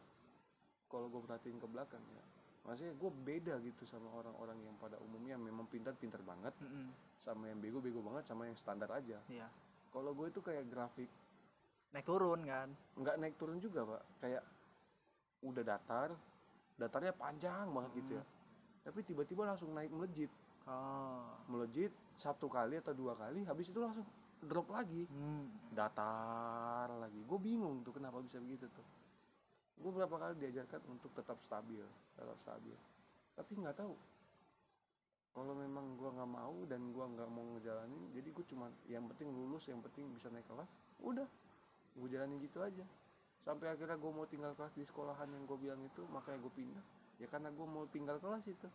kalau gue perhatiin ke belakang ya? Maksudnya gue beda gitu sama orang-orang yang pada umumnya. Memang pintar-pintar banget.
Mm-mm.
sama yang bego-bego banget sama yang standar aja.
Iya.
kalau gue itu kayak grafik
Naik turun kan.
nggak naik turun juga pak. Kayak udah datar datarnya panjang banget gitu ya. Tapi tiba-tiba langsung naik melejit.
Oh.
melejit satu kali atau dua kali habis itu langsung drop lagi.
Hmm.
datar lagi. Gue bingung tuh kenapa bisa begitu tuh. Gue berapa kali diajarkan untuk tetap stabil tetap stabil. Tapi nggak tahu. Kalau memang gue nggak mau dan gue nggak mau ngejalanin jadi gue cuman yang penting lulus yang penting bisa naik kelas udah. Gue jalanin gitu aja sampai akhirnya gue mau tinggal kelas di sekolahan yang gue bilang itu makanya gue pindah ya karena gue mau tinggal kelas itu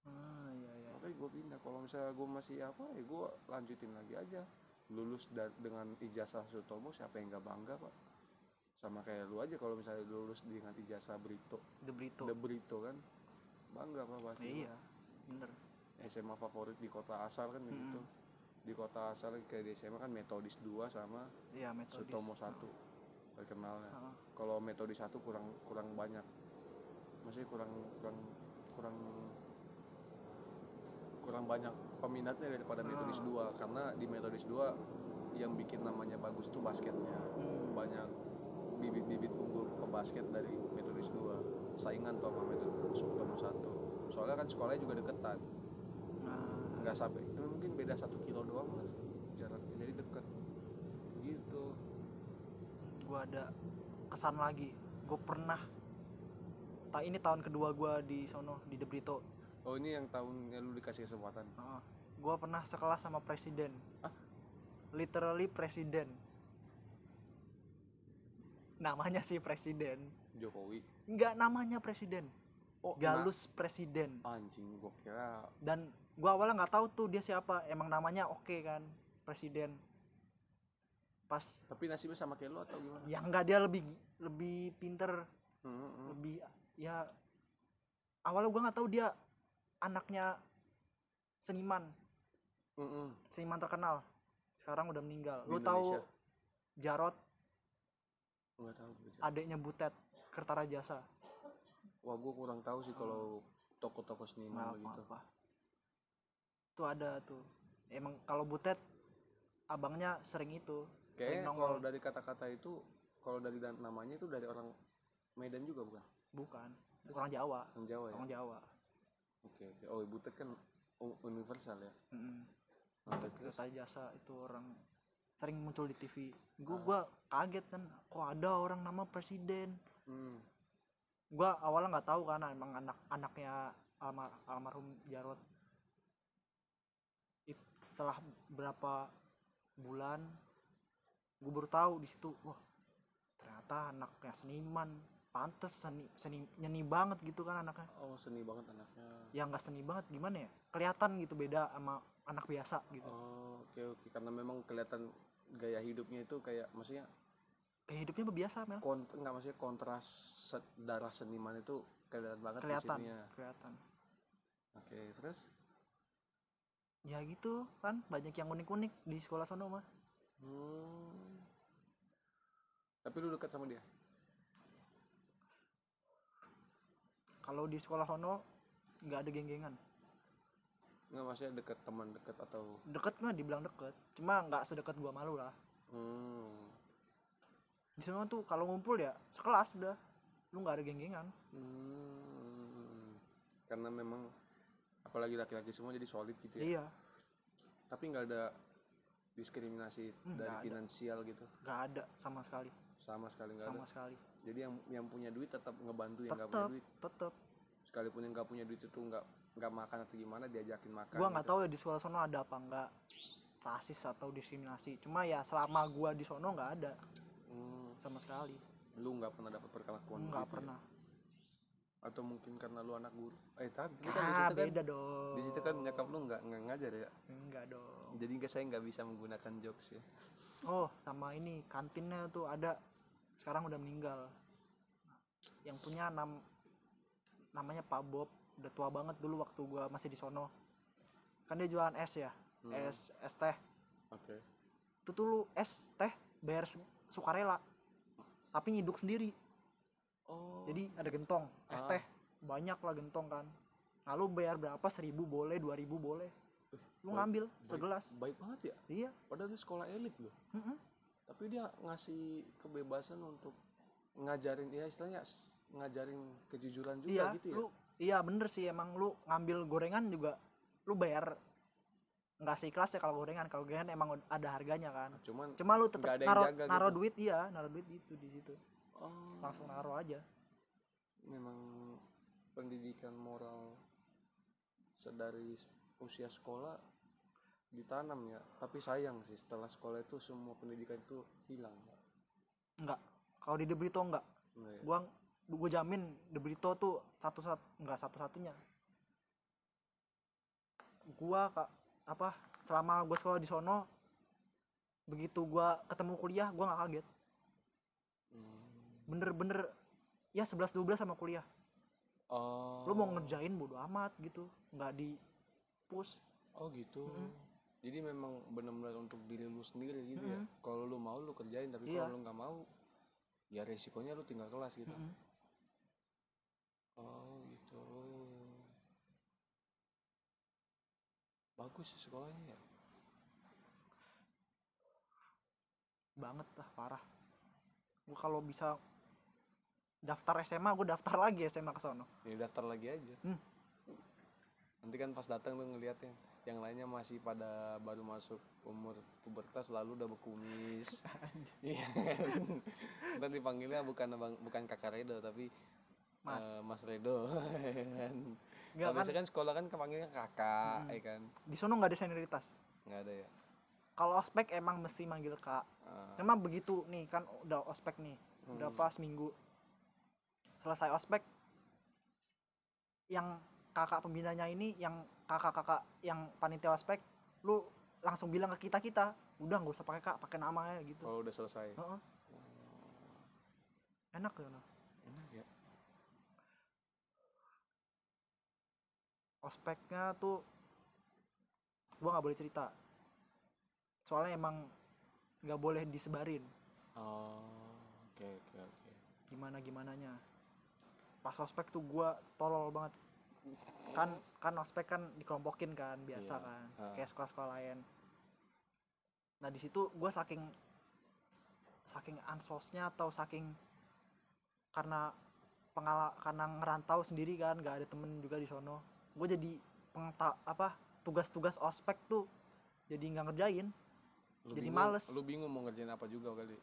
Ah, iya iya.
makanya gue pindah kalau misalnya gue masih apa ya gue lanjutin lagi aja lulus dengan ijazah Sutomo siapa yang nggak bangga pak sama kayak lu aja kalau misalnya lulus dengan ijazah Brito
The Brito.
The Brito kan bangga pak pasti
Iya. Bener.
SMA favorit di kota asal kan gitu di kota asal kayak di SMA kan metodis 2 sama
Iya metodis.
Sutomo 1 terkenalnya.
Ah.
kalau metodis 1 kurang kurang banyak. Maksudnya kurang kurang kurang kurang banyak peminatnya daripada metodis 2 karena di metodis 2 yang bikin namanya bagus tuh basketnya.
Hmm.
banyak bibit-bibit unggul pebasket dari metodis 2 saingan tuh sama metodis Sutomo 1 soalnya kan sekolahnya juga deketan.
Nah,
nggak sampai mungkin beda satu kilo doang lah jaraknya jadi deket gitu
gua ada kesan lagi. Gue pernah tak ini tahun kedua gua di sono di The Brito.
oh ini yang tahunnya lu dikasih kesempatan
Ah, gua pernah sekelas sama presiden.
Ah?
Literally presiden. Namanya sih presiden.
Jokowi
Enggak namanya presiden.
oh
Galus presiden.
nah, anjing gua kira
Dan gua awalnya nggak tahu tuh dia siapa. Emang namanya oke kan, presiden. Pas
tapi nasibnya sama kayak lu atau gimana
ya enggak dia lebih lebih pinter,
Hmm, hmm.
lebih ya awalnya gua nggak tahu dia anaknya seniman,
Hmm, hmm.
seniman terkenal. Sekarang udah meninggal.
Di
Lu tahu? Jarot,
nggak tahu
adiknya Butet, Kertara Jasa.
wah gua kurang tahu sih kalau toko-toko seniman
Maaf,
begitu
apa. Tuh ada tuh. Emang kalau Butet abangnya sering itu,
kayaknya kalau dari kata-kata itu kalau dari namanya itu dari orang Medan juga bukan
Bukan, orang Jawa.
orang Jawa ya
Orang Jawa.
oke oke oh ibu Ted kan universal ya
Mm-mm.
Nah, terus
Kereta jasa itu orang sering muncul di TV. Gua gua kaget kan, kok ada orang nama presiden.
hmm.
Gua awalnya nggak tahu kan emang anak anaknya almar, almarhum Jarot. It- setelah berapa bulan gue baru tahu di situ wah ternyata anaknya seniman pantes seni, seni nyeni banget gitu kan anaknya.
Oh seni banget anaknya.
Yang nggak seni banget gimana ya? Kelihatan gitu beda sama anak biasa gitu.
Oh oke oke. Karena memang kelihatan gaya hidupnya itu kayak maksudnya
kayak hidupnya biasa Mel.
kont nggak maksudnya kontras darah seniman itu kelihatan banget
kelihatan kelihatan.
Oke, terus?
Ya gitu kan banyak yang unik-unik di sekolah sono mah.
Hmm. Tapi lu dekat sama dia?
kalau di sekolah sono nggak ada geng-gengan
Nggak maksudnya dekat teman dekat atau
deket mah dibilang deket cuma nggak sedekat gua malu lah
hmm.
di sana tuh kalau ngumpul ya sekelas udah lu nggak ada geng-gengan
Hmm. Karena memang apalagi laki-laki semua jadi solid gitu ya.
iya
Tapi nggak ada diskriminasi
Hmm,
dari
nggak ada.
finansial gitu.
nggak ada sama sekali
Sama sekali nggak
sama
ada.
sekali
Jadi yang yang punya duit tetap ngebantu yang nggak punya duit.
tetep
Sekalipun yang nggak punya duit itu nggak nggak makan atau gimana diajakin makan.
gua nggak
gitu.
tahu ya di sekolah sono ada apa nggak rasis atau diskriminasi cuma ya selama gua di sono nggak ada
Hmm.
sama sekali
Lu nggak pernah dapat perlakuan
nggak
begitu ya?
pernah
Atau mungkin karena lu anak guru. Eh tapi kita di
ah
situ kan
beda dong
di situ kan nyokap lu nggak nggak ngajar ya.
enggak dong
Jadi nggak saya nggak bisa menggunakan jokes ya.
oh sama ini kantinnya tuh ada sekarang udah meninggal yang punya nam namanya Pak Bob udah tua banget dulu waktu gua masih di sono kan dia jualan es ya
Hmm.
es es teh
Oke.
itu tuh lu es teh bayar su- sukarela tapi nyiduk sendiri
Oh.
jadi ada gentong es
Ah.
teh banyak lah gentong kan lalu bayar berapa seribu boleh dua ribu boleh lu
baik-
ngambil
baik-
segelas
baik banget ya.
iya
Padahal dia sekolah elit loh.
Mm-mm.
Tapi dia ngasih kebebasan untuk ngajarin ya istilahnya ngajarin kejujuran juga
iya
gitu ya.
lu iya bener sih emang lu ngambil gorengan juga lu bayar nggak seikhlas ya kalau gorengan kalau gorengan emang ada harganya kan
Cuman
cuma lu tetap naro naro
gitu.
duit iya naro duit itu di situ
oh,
langsung naro aja
memang pendidikan moral sedari usia sekolah ditanam ya. Tapi sayang sih setelah sekolah itu semua pendidikan itu hilang.
enggak kalau di De Brito enggak
Enggak ya?
gua gua jamin De Brito tuh satu satu enggak satu satunya gua kak apa selama gua sekolah di sono begitu gua ketemu kuliah gua nggak kaget
Hmm.
bener-bener ya 11 12 sama kuliah
Oh.
lu mau ngerjain bodo amat gitu nggak di push
Oh gitu. Jadi memang benar-benar untuk diri lu sendiri gitu ya. Kalau lu mau lu kerjain tapi
Iya.
kalau lu nggak mau ya resikonya lu tinggal kelas gitu.
Mm-mm.
Oh gitu. Bagus sih sekolahnya ya.
banget lah parah gua kalau bisa daftar SMA gua daftar lagi SMA ke sono
Ya daftar lagi aja.
Hmm.
Nanti kan pas datang lu ngeliatnya yang lainnya masih pada baru masuk umur pubertas lalu udah berkumis. Iya. Nanti dipanggilnya bukan abang, bukan kakak Redo tapi
Mas.
eh, Mas Redo. kan.
Nggak
Kalau biasa kan sekolah kan kepanggilnya kakak, ya kan.
di sono nggak ada senioritas
Nggak ada ya.
kalau ospek emang mesti manggil kak cuma begitu nih kan udah ospek nih udah pas minggu selesai ospek yang kakak pembinanya ini yang kakak-kakak yang panitia ospek lu langsung bilang ke kita kita udah nggak usah pakai kak pakai namanya gitu
kalau udah selesai.
Heeh. enak ya nah.
Enak ya.
ospeknya tuh gua nggak boleh cerita soalnya emang nggak boleh disebarin
Oh, oke oke oke.
gimana gimananya pas ospek tuh gua tolol banget kan kan ospek kan dikelompokin kan biasa
Iya.
kan
Ah.
kayak sekolah-sekolah lain nah di situ gua saking saking ansosnya atau saking karena pengala karena ngerantau sendiri kan gak ada temen juga di sono gue jadi pengeta apa tugas-tugas ospek tuh jadi nggak ngerjain
Lu
Jadi
bingung-
males.
Lu bingung mau ngerjain apa juga kali.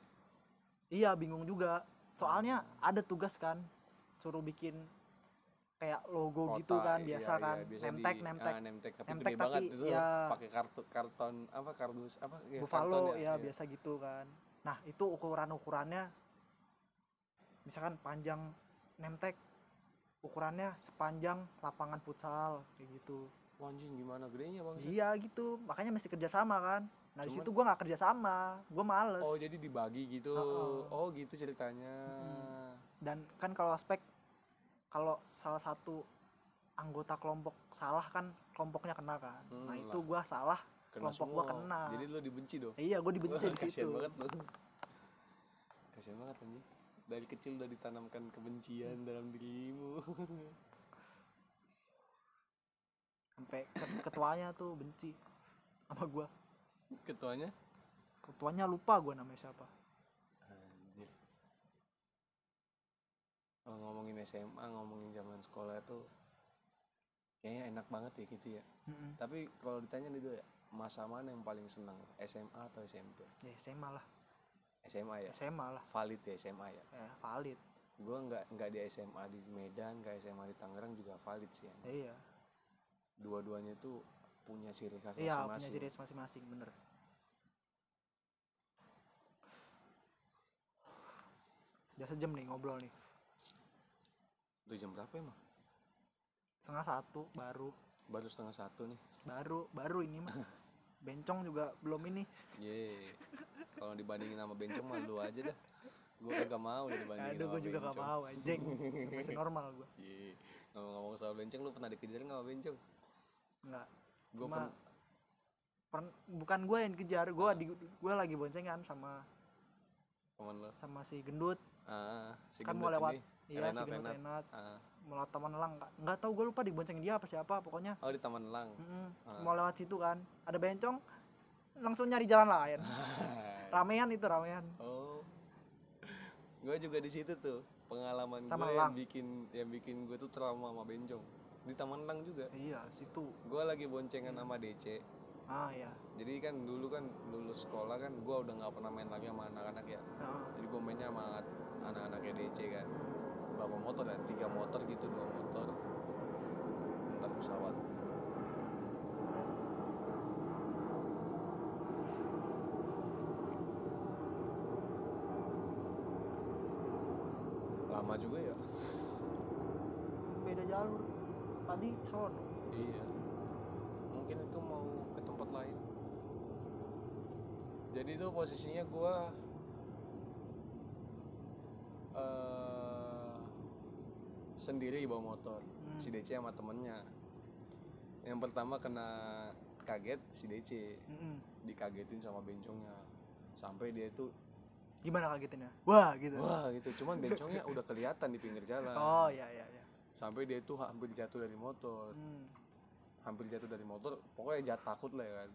Iya bingung juga. Soalnya ada tugas kan suruh bikin kayak logo gitu
Kota,
kan
iya,
biasa
iya,
kan.
biasa
nemtek
di-
nemtek.
ah, nemtek tapi
Nemtek
gede banget
tapi
itu
ya-
pakai kartu karton apa kardus apa ya,
buffalo
karton
ya, biasa gitu kan. Nah itu ukuran ukurannya misalkan panjang nemtek ukurannya sepanjang lapangan futsal kayak gitu.
Anjing gimana gedenya bang?
Iya gitu. Makanya mesti kerjasama kan. Nah di situ gue nggak kerja sama gue males.
Oh jadi dibagi gitu.
Heeh.
oh gitu ceritanya.
Dan kan kalau aspek kalau salah satu anggota kelompok salah kan kelompoknya kena kan. Nah
Hmm,
itu gue salah
kena
kelompok gue kena
jadi lo dibenci dong.
Iya gue dibenci di situ.
banget lo kasihan banget anjing. Dari kecil udah ditanamkan kebencian dalam dirimu.
Sampai ke- ketuanya tuh benci sama gue
ketuanya?
Ketuanya lupa gue namanya siapa
anjir kalau ngomongin SMA ngomongin zaman sekolah tuh kayaknya enak banget ya gitu ya.
Mm-mm.
tapi kalau ditanya nih ya masa mana yang paling senang? SMA atau SMP
ya SMA lah.
SMA ya?
SMA lah.
Valid ya SMA ya?
Ya valid.
Gue nggak nggak di SMA di Medan nggak SMA di Tangerang juga valid sih.
Ya, iya.
Dua-duanya tuh punya ciri khas
iya punya
masing-masing
ciri khas masing-masing bener. Udah sejam nih ngobrol nih
udah jam berapa emang?
Setengah satu baru.
Baru setengah satu nih.
Baru baru ini mah bencong juga belum ini.
Ye kalau dibandingin sama bencong mah lu aja dah. Gue kagak mau dibandingin
aduh
sama
gue juga gak
bencong.
mau anjing. Masih normal gue
Ye, ngomong-ngomong soal bencong lu pernah dikejar nggak sama bencong?
Nggak.
Gue
cuma pern- bukan gue yang dikejar gue di gue lagi boncengan sama
teman lo
sama si gendut.
Ah si
kan
gendut
mau lewat
ini.
Iya si
Renat,
gendut
Renat.
Renat
Ah.
mau lewat taman elang nggak tahu gue lupa diboncengin dia apa siapa pokoknya.
Oh di taman elang?
Mm-mm.
Ah.
mau lewat situ kan. Ada bencong langsung nyari jalan lain. Ramean itu ramean.
Oh. Gue juga di situ tuh pengalaman gue yang bikin yang bikin gue tuh trauma sama bencong. Di taman elang juga.
Iya situ.
Gue lagi boncengan sama DC
ah ya
jadi kan dulu kan lulus sekolah kan gue udah nggak pernah main lagi sama anak-anak ya.
Nah,
jadi gue mainnya sama anak-anaknya DC kan berapa motor ya? Tiga motor gitu dua motor. Ntar pesawat. Lama juga ya?
Beda jalur. Tadi sono.
Iya. Mungkin itu mau ke tempat lain. Jadi itu posisinya gua eh sendiri bawa motor
Hmm.
si DC sama temennya. Yang pertama kena kaget si DC
Mm-mm.
dikagetin sama bencongnya. Sampai dia tuh
gimana kagetinnya? Wah gitu.
Wah gitu. Cuman bencongnya udah kelihatan di pinggir jalan.
Oh ya ya ya
sampai dia tuh hampir jatuh dari motor.
Hmm.
hampir jatuh dari motor. Pokoknya jatuh takut lah ya kan.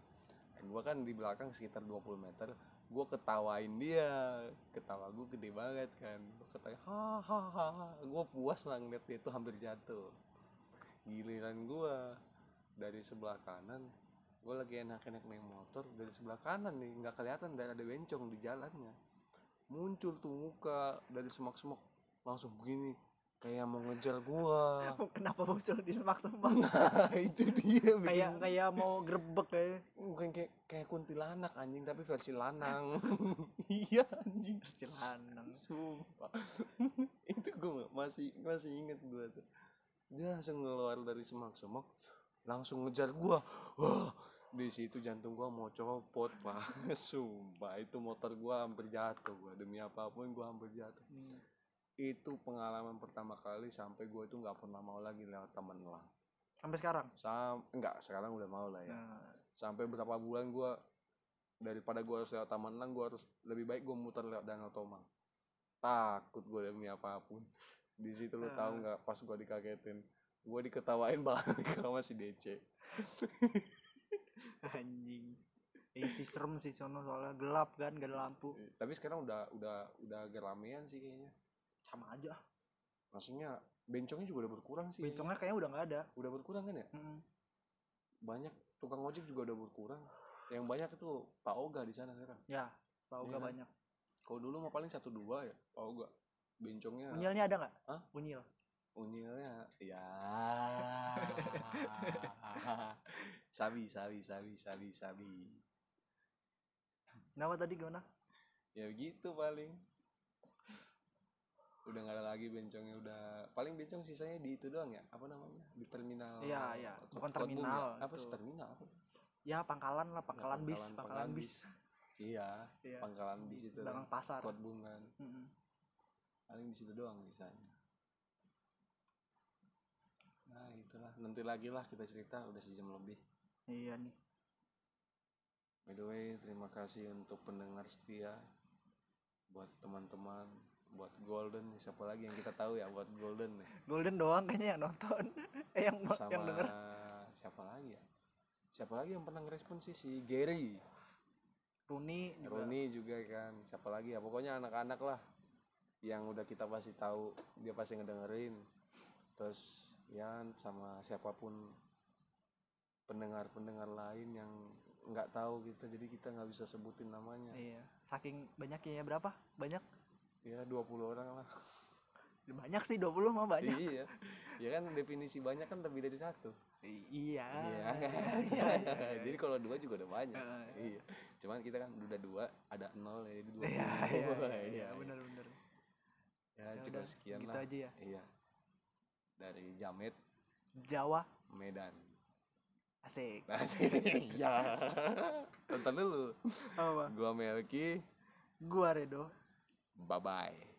Gue kan di belakang sekitar 20 meter gue ketawain dia. Ketawa gue gede banget kan. Gue ketawa hahaha gue puas lah ngeliat dia tuh hampir jatuh. Giliran gue dari sebelah kanan gue lagi enak-enak naik motor dari sebelah kanan nih nggak kelihatan dari ada bencong di jalannya. Muncul tuh muka dari semak-semak langsung begini kayak mau ngejar gua.
Kenapa muncul di semak-semak
nah itu dia bikin
kayak kayak mau grebek kayak.
Bukan kayak kayak kuntilanak anjing tapi versi lanang. Iya anjing.
Cilanang
sumpah. Itu gue masih masih inget gue tuh. Dia langsung ngeluar dari semak-semak langsung ngejar gua. Wah di situ jantung gua mau copot pak. Sumpah itu motor gua hampir jatuh gua demi apa pun gua hampir jatuh.
Hmm.
Itu pengalaman pertama kali sampai gua itu nggak pernah mau lagi lewat taman elang
sampai sekarang?
Sam enggak sekarang udah mau lah ya.
Nah,
sampai berapa bulan gua daripada gua harus lewat taman elang gua harus lebih baik gua muter lewat danau tomang. Takut gua demi apa pun. Di situ lu tahu nggak pas gua dikagetin gua diketawain banget sama si DC
anjing. Eh sih serem sih sono soalnya gelap kan gak ada lampu.
Tapi sekarang udah udah udah agak ramean sih kayaknya
sama aja.
Maksudnya bencongnya juga udah berkurang sih.
Bencongnya kayaknya udah nggak ada.
Udah berkurang kan ya?
Mm-mm.
banyak tukang ojek juga udah berkurang. Yang banyak itu Pak Oga di sana sekarang.
Ya tahu
Iya
gak
kan?
banyak.
Kalau dulu mah paling satu dua ya Pak Oga. Bencongnya
unyilnya ada nggak?
Hah?
unyil.
Unyilnya ya. Sabi sabi sabi sabi sabi.
Nama tadi gimana?
Ya gitu paling udah nggak ada lagi bencongnya udah paling bencong sisanya di itu doang ya? Apa namanya? Di terminal
Iya, iya. Bukan
Kotbung
terminal,
ya? apa sih terminal apa?
Ya pangkalan lah pangkalan, bis
pangkalan-
pangkalan,
pangkalan
bis,
iya
Iya.
pangkalan bis itu.
Belakang pasar.
Kot bungan
Mm-mm.
paling di situ doang sisanya. Nah itulah. Nanti lagi lah kita cerita udah sejam lebih.
Iya nih.
By the way terima kasih untuk pendengar setia. Buat teman-teman buat golden siapa lagi yang kita tahu ya buat golden nih?
Golden doang kayaknya yang nonton. Eh yang
sama
yang denger.
siapa lagi ya? Siapa lagi yang pernah ngerespon sih? Si Gary.
Runi juga.
Roni juga kan. Siapa lagi ya? Pokoknya anak-anak lah yang udah kita pasti tahu dia pasti ngedengerin. Terus ya sama siapa pun pendengar-pendengar lain yang nggak tahu kita jadi kita nggak bisa sebutin namanya.
Iya. Saking banyaknya ya berapa? Banyak
ya 20 orang lah.
Banyak sih 20 mah banyak.
Iya. Ya kan definisi banyak kan lebih dari satu.
I- iya.
Iya
iya,
jadi kalau dua juga udah banyak.
Heeh.
iya. Cuman kita kan udah dua ada nol ya jadi dua
iya iya
Wah,
iya benar benar.
Ya
Ya
cukup sekian
gitu
lah.
aja ya.
Iya. Dari Jamet
Jawa.
Medan.
Asik.
Asik. ya nonton dulu.
Apa?
Gua Melki.
Gua Redo
bye bye